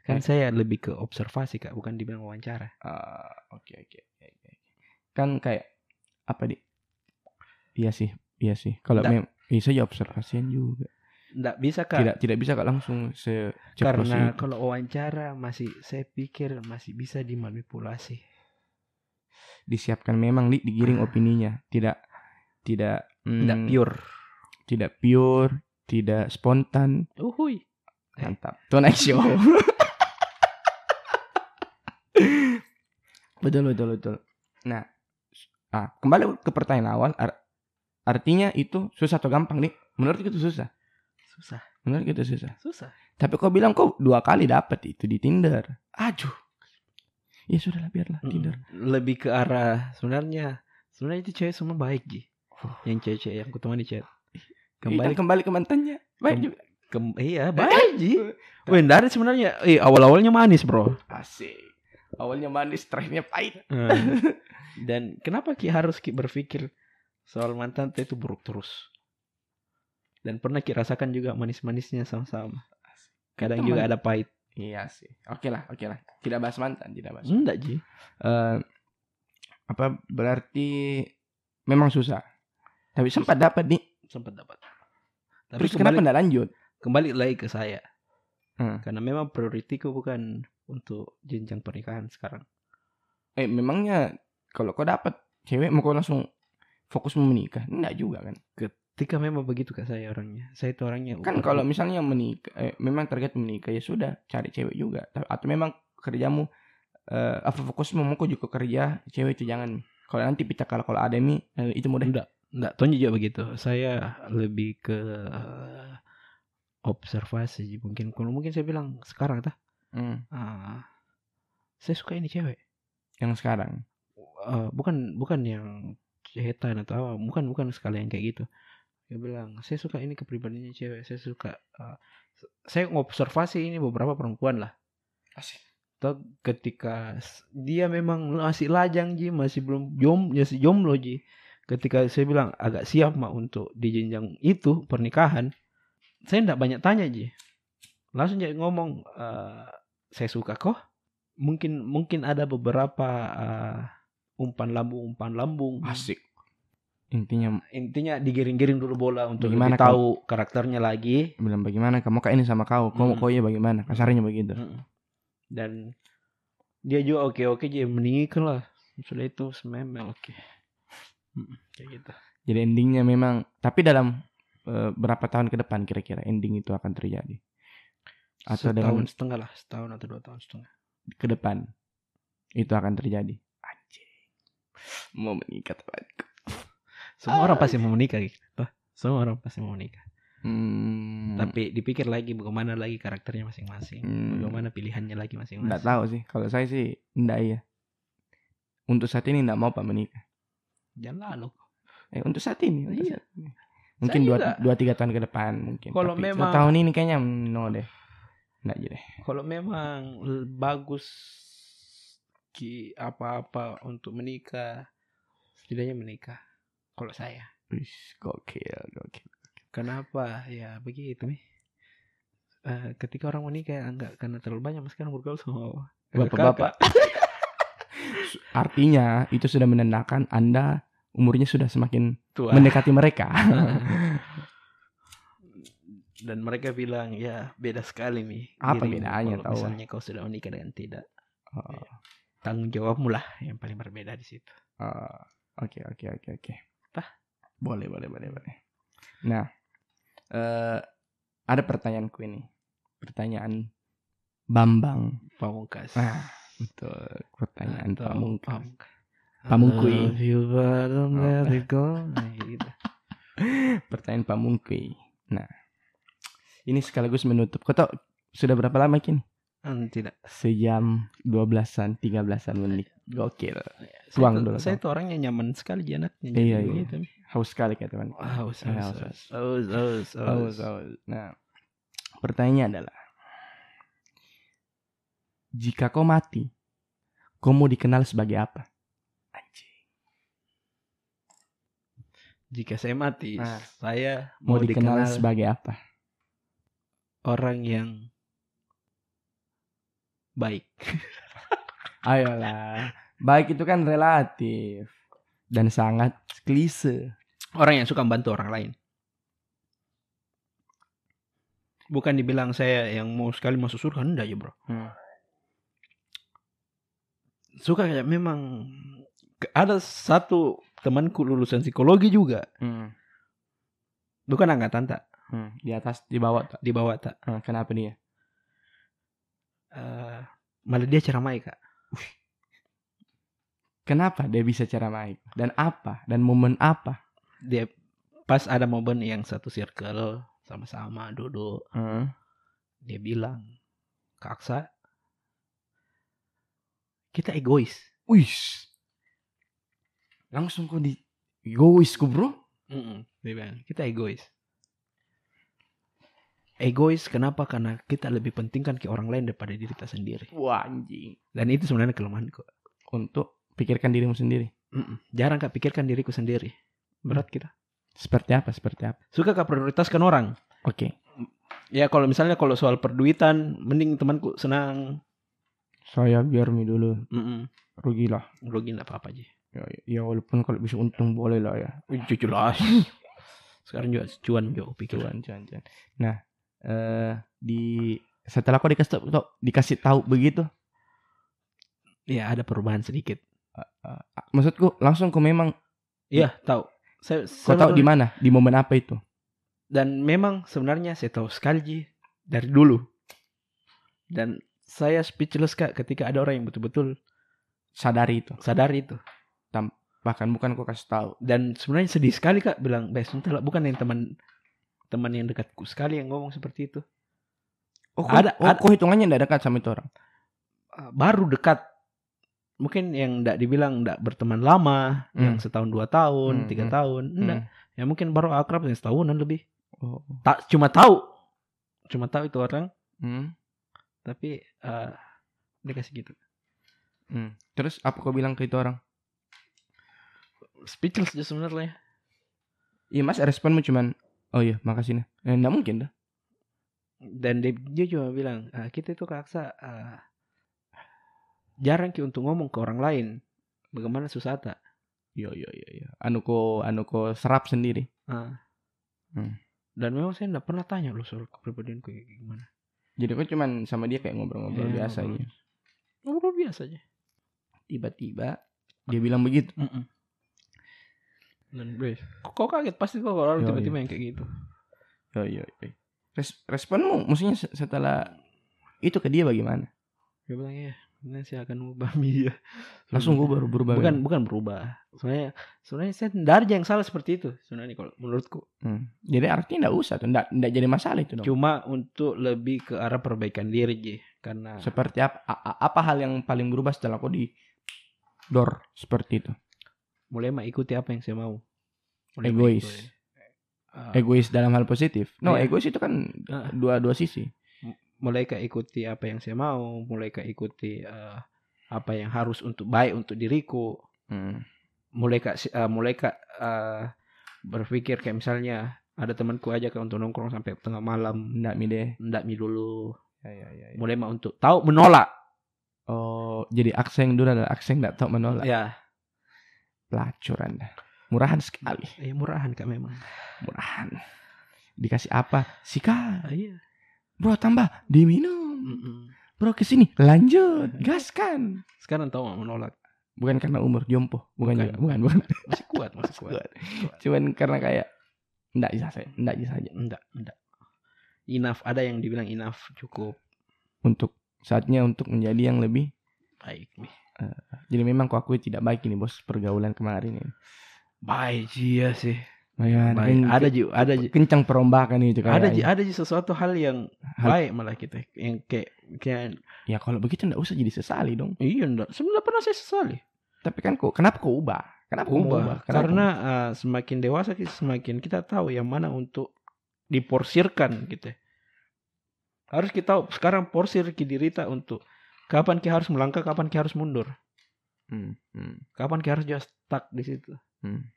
kan saya lebih ke observasi kak bukan dibilang wawancara. Ah, oke oke oke oke. kan kayak apa di? Iya sih iya sih. Kalau Nggak. mem iya saya observasian juga nggak bisa kak. Tidak tidak bisa kak langsung se karena itu. kalau wawancara masih saya pikir masih bisa dimanipulasi. Disiapkan memang di digiring opininya. Tidak tidak mm, nggak pure. tidak pure tidak spontan. Uhui mantap. Tonight [laughs] show betul betul betul. Nah ah kembali ke pertanyaan awal. Ar- artinya itu susah atau gampang nih menurut itu susah susah. Menurut itu susah. Susah. Tapi kau bilang kau dua kali dapat itu di Tinder. Aduh. Ya sudahlah biarlah Mm, Tinder. Lebih ke arah sebenarnya sebenarnya itu cewek semua baik ji. Oh. yang cewek-cewek yang kutemani chat kembali kembali kembali ke mantannya. Baik Kem- juga. Kem- iya baik ji. Wih, dari sebenarnya. Eh awal awalnya manis bro. Asik. Awalnya manis terakhirnya pahit. [laughs] Dan kenapa ki harus ki berpikir soal mantan itu buruk terus dan pernah ki rasakan juga manis manisnya sama-sama kadang juga ada pahit. Iya sih. Oke lah oke lah. Tidak bahas mantan tidak bahas enggak ji. Eh apa berarti memang susah. Tapi sempat dapat nih sempat dapat. Tapi terus kembali kenapa tidak lanjut? kembali lagi ke saya. Hmm. karena memang prioritiku bukan untuk jenjang pernikahan sekarang. Eh memangnya kalau kau dapat cewek mau kau langsung fokus mau menikah? Enggak juga kan ketika memang begitu kak saya orangnya. Saya itu orangnya kan kalau misalnya menikah eh, memang target menikah ya sudah cari cewek juga. Ta- atau memang kerjamu eh, apa fokusmu mau juga kerja cewek itu jangan. Kalau nanti pecah kalau kalau ada mi eh, itu mudah. Enggak. Enggak, Tony juga begitu. Saya lebih ke eh, observasi mungkin. Kalau mungkin saya bilang sekarang tah. Hmm, ah, saya suka ini cewek. Yang sekarang? Eh, bukan bukan yang cetan atau apa bukan bukan sekali yang kayak gitu dia bilang saya suka ini kepribadiannya cewek saya suka uh, saya ngobservasi ini beberapa perempuan lah. Asik. Toh ketika dia memang masih lajang ji masih belum jom masih jomblo ji. Ketika saya bilang agak siap mah untuk di jenjang itu pernikahan saya tidak banyak tanya ji. Langsung jadi ngomong "Eh, saya suka kok. Mungkin mungkin ada beberapa eh, umpan lambung umpan lambung. Asik. Intinya intinya digiring-giring dulu bola untuk lebih tahu karakternya lagi bilang bagaimana kamu kayak ini sama kau, kau Mm. kau ya bagaimana? Kasarnya begitu. Mm. dan dia juga oke oke jadi menikah lah sudah itu sememel oke Mm, kayak gitu Jadi endingnya memang tapi dalam eh, berapa tahun ke depan kira-kira ending itu akan terjadi? Atau setahun dengan setengah lah setahun atau dua tahun setengah ke depan itu akan terjadi. Anjing. Mau menikah temanku. Semua orang pasti mau menikah gitu Toh, semua orang pasti mau menikah Hmm, tapi dipikir lagi bagaimana lagi karakternya masing-masing Hmm. bagaimana pilihannya lagi masing-masing tahu sih. Kalau saya sih enggak ya. Untuk saat ini enggak mau pak menikah. jangan lalu Eh untuk saat ini. untuk Iya. saat ini. Mungkin Saya dua, juga. dua tiga tahun ke depan mungkin. Kalau Tapi memang- tahun ini kayaknya no deh. Enggak aja deh. kalau memang bagus ki apa-apa untuk menikah setidaknya menikah kalau saya Wih, gokil, gokil. Kenapa? Ya begitu nih. Eh, ketika orang menikah ya enggak karena terlalu banyak mas sekarang bergaul sama Bapak-bapak. [laughs] Artinya itu sudah menandakan Anda umurnya sudah semakin tua. mendekati mereka. [laughs] Dan mereka bilang ya beda sekali nih. Apa dirimu bedanya, tahu? Misalnya kau sudah menikah dengan tidak Oh, tanggung jawabmu lah yang paling berbeda di situ. oh, Oke, oke, oke, oke. Boleh, boleh, boleh, boleh. Nah, eh ada pertanyaanku ini. Pertanyaan Bambang. Pamungkas. Nah, betul. Pertanyaan Atau Pamungkas. Pamungkui. You, Oh. Nah, [laughs] gitu. Pertanyaan Pamungkui. Nah, ini sekaligus menutup. Kau tahu sudah berapa lama kini? Hmm, tidak. Sejam 12-an, 13-an menit. Gokil. Tuang dulu, Saya tuh orangnya nyaman sekali anaknya. Iya, iya. nih. Haus sekali kayak teman. Haus, haus, haus, haus, haus, haus, Haus, haus. haus. Nah, pertanyaannya adalah jika kau mati, kau mau dikenal sebagai apa? Anjing. Jika saya mati, Nah. saya Mau, mau, dikenal, dikenal, sebagai apa? orang yang baik. Ayolah. Baik itu kan relatif dan sangat klise. Orang yang suka membantu orang lain. Bukan dibilang saya yang mau sekali masuk surga, enggak ya bro. Hmm. Suka kayak memang ada satu temanku lulusan psikologi juga. Hmm. Bukan angkatan tak, Hmm. Di atas, di bawah. tak? di bawah tak. Hmm, Kenapa dia? Eh, malah dia ceramai kak. Kenapa dia bisa cara baik? Dan apa? Dan momen apa? Dia pas ada momen yang satu circle sama-sama duduk Hmm. dia bilang Kak Aksa kita egois Wih. Langsung kok di egois ku bro. dia bilang kita egois egois kenapa karena kita lebih pentingkan ke orang lain daripada diri kita sendiri Wah anjing. dan itu sebenarnya kelemahanku Untuk pikirkan dirimu sendiri. Mm-mm. jarang kak pikirkan diriku sendiri berat kita Seperti apa? Seperti apa? suka kak prioritaskan orang Oke. ya kalau misalnya kalau soal perduitan mending temanku senang Saya biar mi dulu. Mm-mm. Rugi lah. rugi nggak apa-apa aja Ya, ya walaupun kalau bisa untung boleh lah ya. lah [laughs] sekarang juga cuan juga pikir Cuan, cuan, cuan. Nah, eh di setelah kau dikasih tahu, dikasih tahu begitu, ya ada perubahan sedikit eh, maksudku langsung kau memang Iya, tahu. Saya, kau tahu di mana, di momen apa itu? dan memang sebenarnya saya tahu sekali Ji, dari dulu. Dan saya speechless Kak ketika ada orang yang betul-betul Sadari itu. sadar itu. Bahkan bukan kau kasih tahu. Dan sebenarnya sedih sekali Kak bilang, "Bes, entahlah bukan yang teman teman yang dekatku sekali yang ngomong seperti itu. Oh, Ada- kau, oh, ada. kau hitungannya tidak dekat sama itu orang. Ah, Baru dekat mungkin yang enggak dibilang enggak berteman lama, Hmm. yang setahun dua tahun, Hmm, tiga hmm. tahun, enggak. Hmm. Ya mungkin baru akrab yang setahunan lebih. Oh. Tak cuma tahu. Cuma tahu itu orang, Hmm. tapi eh dia kasih gitu. Hmm. Terus apa kau bilang ke itu orang? Speechless aja sebenarnya. Iya mas responmu cuman Oh iya makasih nah eh, Nggak mungkin dah Dan dia, dia juga bilang, "Ah, kita itu Kak Aksa ah, jarang ki untuk ngomong ke orang lain. Bagaimana susata. Iya iya iya iya. Anu ko anu ko serap sendiri Ah. Hmm. Dan memang saya enggak pernah tanya loh soal kepribadian kayak gimana. Jadi kau cuman sama dia kayak ngobrol-ngobrol Iya, biasa ngobrol. aja Ngobrol biasa aja. Tiba-tiba Dia bilang begitu Dan bes, kok, kaget pasti kok orang Yo, tiba-tiba yang kayak gitu. Oh iya iya Res- Responmu maksudnya se- setelah Itu ke dia bagaimana? Dia bilang ya, ini saya akan ubah [laughs] dia. Langsung gue baru berubah bukan bukan berubah. Sebenarnya sebenarnya saya tidak ada yang salah seperti itu. Sebenarnya kalau menurutku. Hmm. Jadi artinya enggak usah tuh, enggak, enggak jadi masalah itu dong. Cuma untuk lebih ke arah perbaikan diri Ji. Karena Seperti apa apa hal yang paling berubah setelah kau di door seperti itu? Mulai mah ikuti apa yang saya mau. Mulai Egois. mengikuti. Ah, Egois dalam hal positif. No, Iya. egois itu kan Ah. dua dua sisi. mulai ke ikuti apa yang saya mau, mulai ke ikuti eh, apa yang harus untuk baik untuk diriku, Hmm. mulai ke eh, mulai ke eh, berpikir kayak misalnya ada temanku aja ke untuk nongkrong sampai tengah malam, Enggak mi deh. ndak mi dulu, Ya, ya, ya, ya. mulai mah untuk tahu menolak. Oh, jadi aksen dulu adalah aksen enggak tahu menolak. Ya, Pelacur Anda. Murahan sekali. eh murahan kak memang. Murahan. Dikasih apa? Sikat. Ah, iya. Bro, tambah. Diminum. Mm-mm. Bro, ke sini. Lanjut. Gaskan. Sekarang tahu menolak. Bukan karena umur jompo. Bukan, Bukan. juga. Bukan, bukan. Masih kuat, masih kuat. Cuman karena kayak enggak bisa saya. Enggak bisa saja. Enggak, enggak. Enough, ada yang dibilang enough, cukup Untuk saatnya untuk menjadi yang lebih baik nih. Jadi memang kau akui tidak baik ini bos pergaulan kemarin ini. Baik iya sih. Lumayan, Baik. ken- Ada ji, ada ji. kencang perombakan itu Ada ji, ada ji sesuatu hal yang Hal- baik malah kita yang kayak kayak Ya kalau begitu enggak usah jadi sesali dong. iya enggak sebenarnya pernah saya sesali Tapi kan kok kenapa kau ubah? Kenapa kau ubah ubah? Kenapa? karena uh, semakin dewasa kita semakin kita tahu yang mana untuk diporsirkan gitu harus kita tahu sekarang porsir ki dirita untuk kapan kita harus melangkah kapan kita harus mundur? Hmm, hmm, kapan kita harus just stuck di situ? Hmm.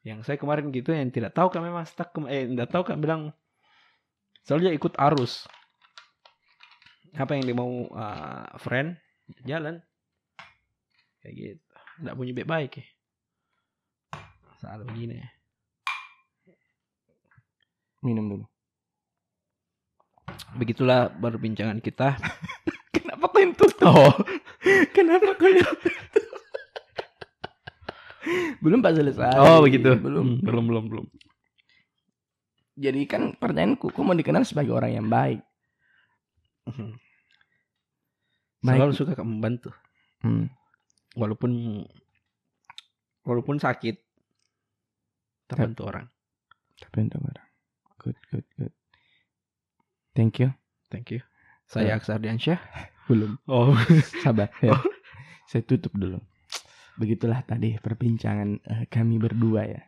Yang saya kemarin gitu yang tidak tahu kan memang stuck eh tidak tahu kan bilang soalnya ikut arus. Apa yang dia mau uh, friend jalan. Kayak gitu. Tidak punya baik baik ya. Salah begini. Minum dulu. Begitulah perbincangan kita [laughs] Kenapa kau yang tutup? Oh. [laughs] Kenapa kau yang tutup? Belum Pak selesai. oh begitu Belum. Hmm, belum belum belum Jadi kan pertanyaanku, kau mau dikenal sebagai orang yang baik. Hmm. Baik. selalu suka Kak, membantu Hmm. walaupun walaupun sakit terbantu orang untuk orang. Good, good, good. Thank you. thank you saya Ya. Aksa Ardiansyah [laughs] Belum. oh [laughs] Sabar. Ya. Saya tutup dulu. Begitulah tadi perbincangan eh, kami berdua ya.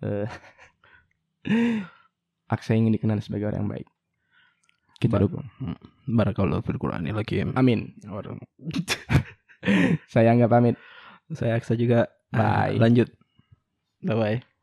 Eh, [laughs] Aksa ingin dikenal sebagai orang yang baik. Kita Ba- dukung. Barakallahu fil Qur'ani lakim. Amin. Saya anggap pamit. Saya Aksa juga. Bye. Lanjut. Bye bye.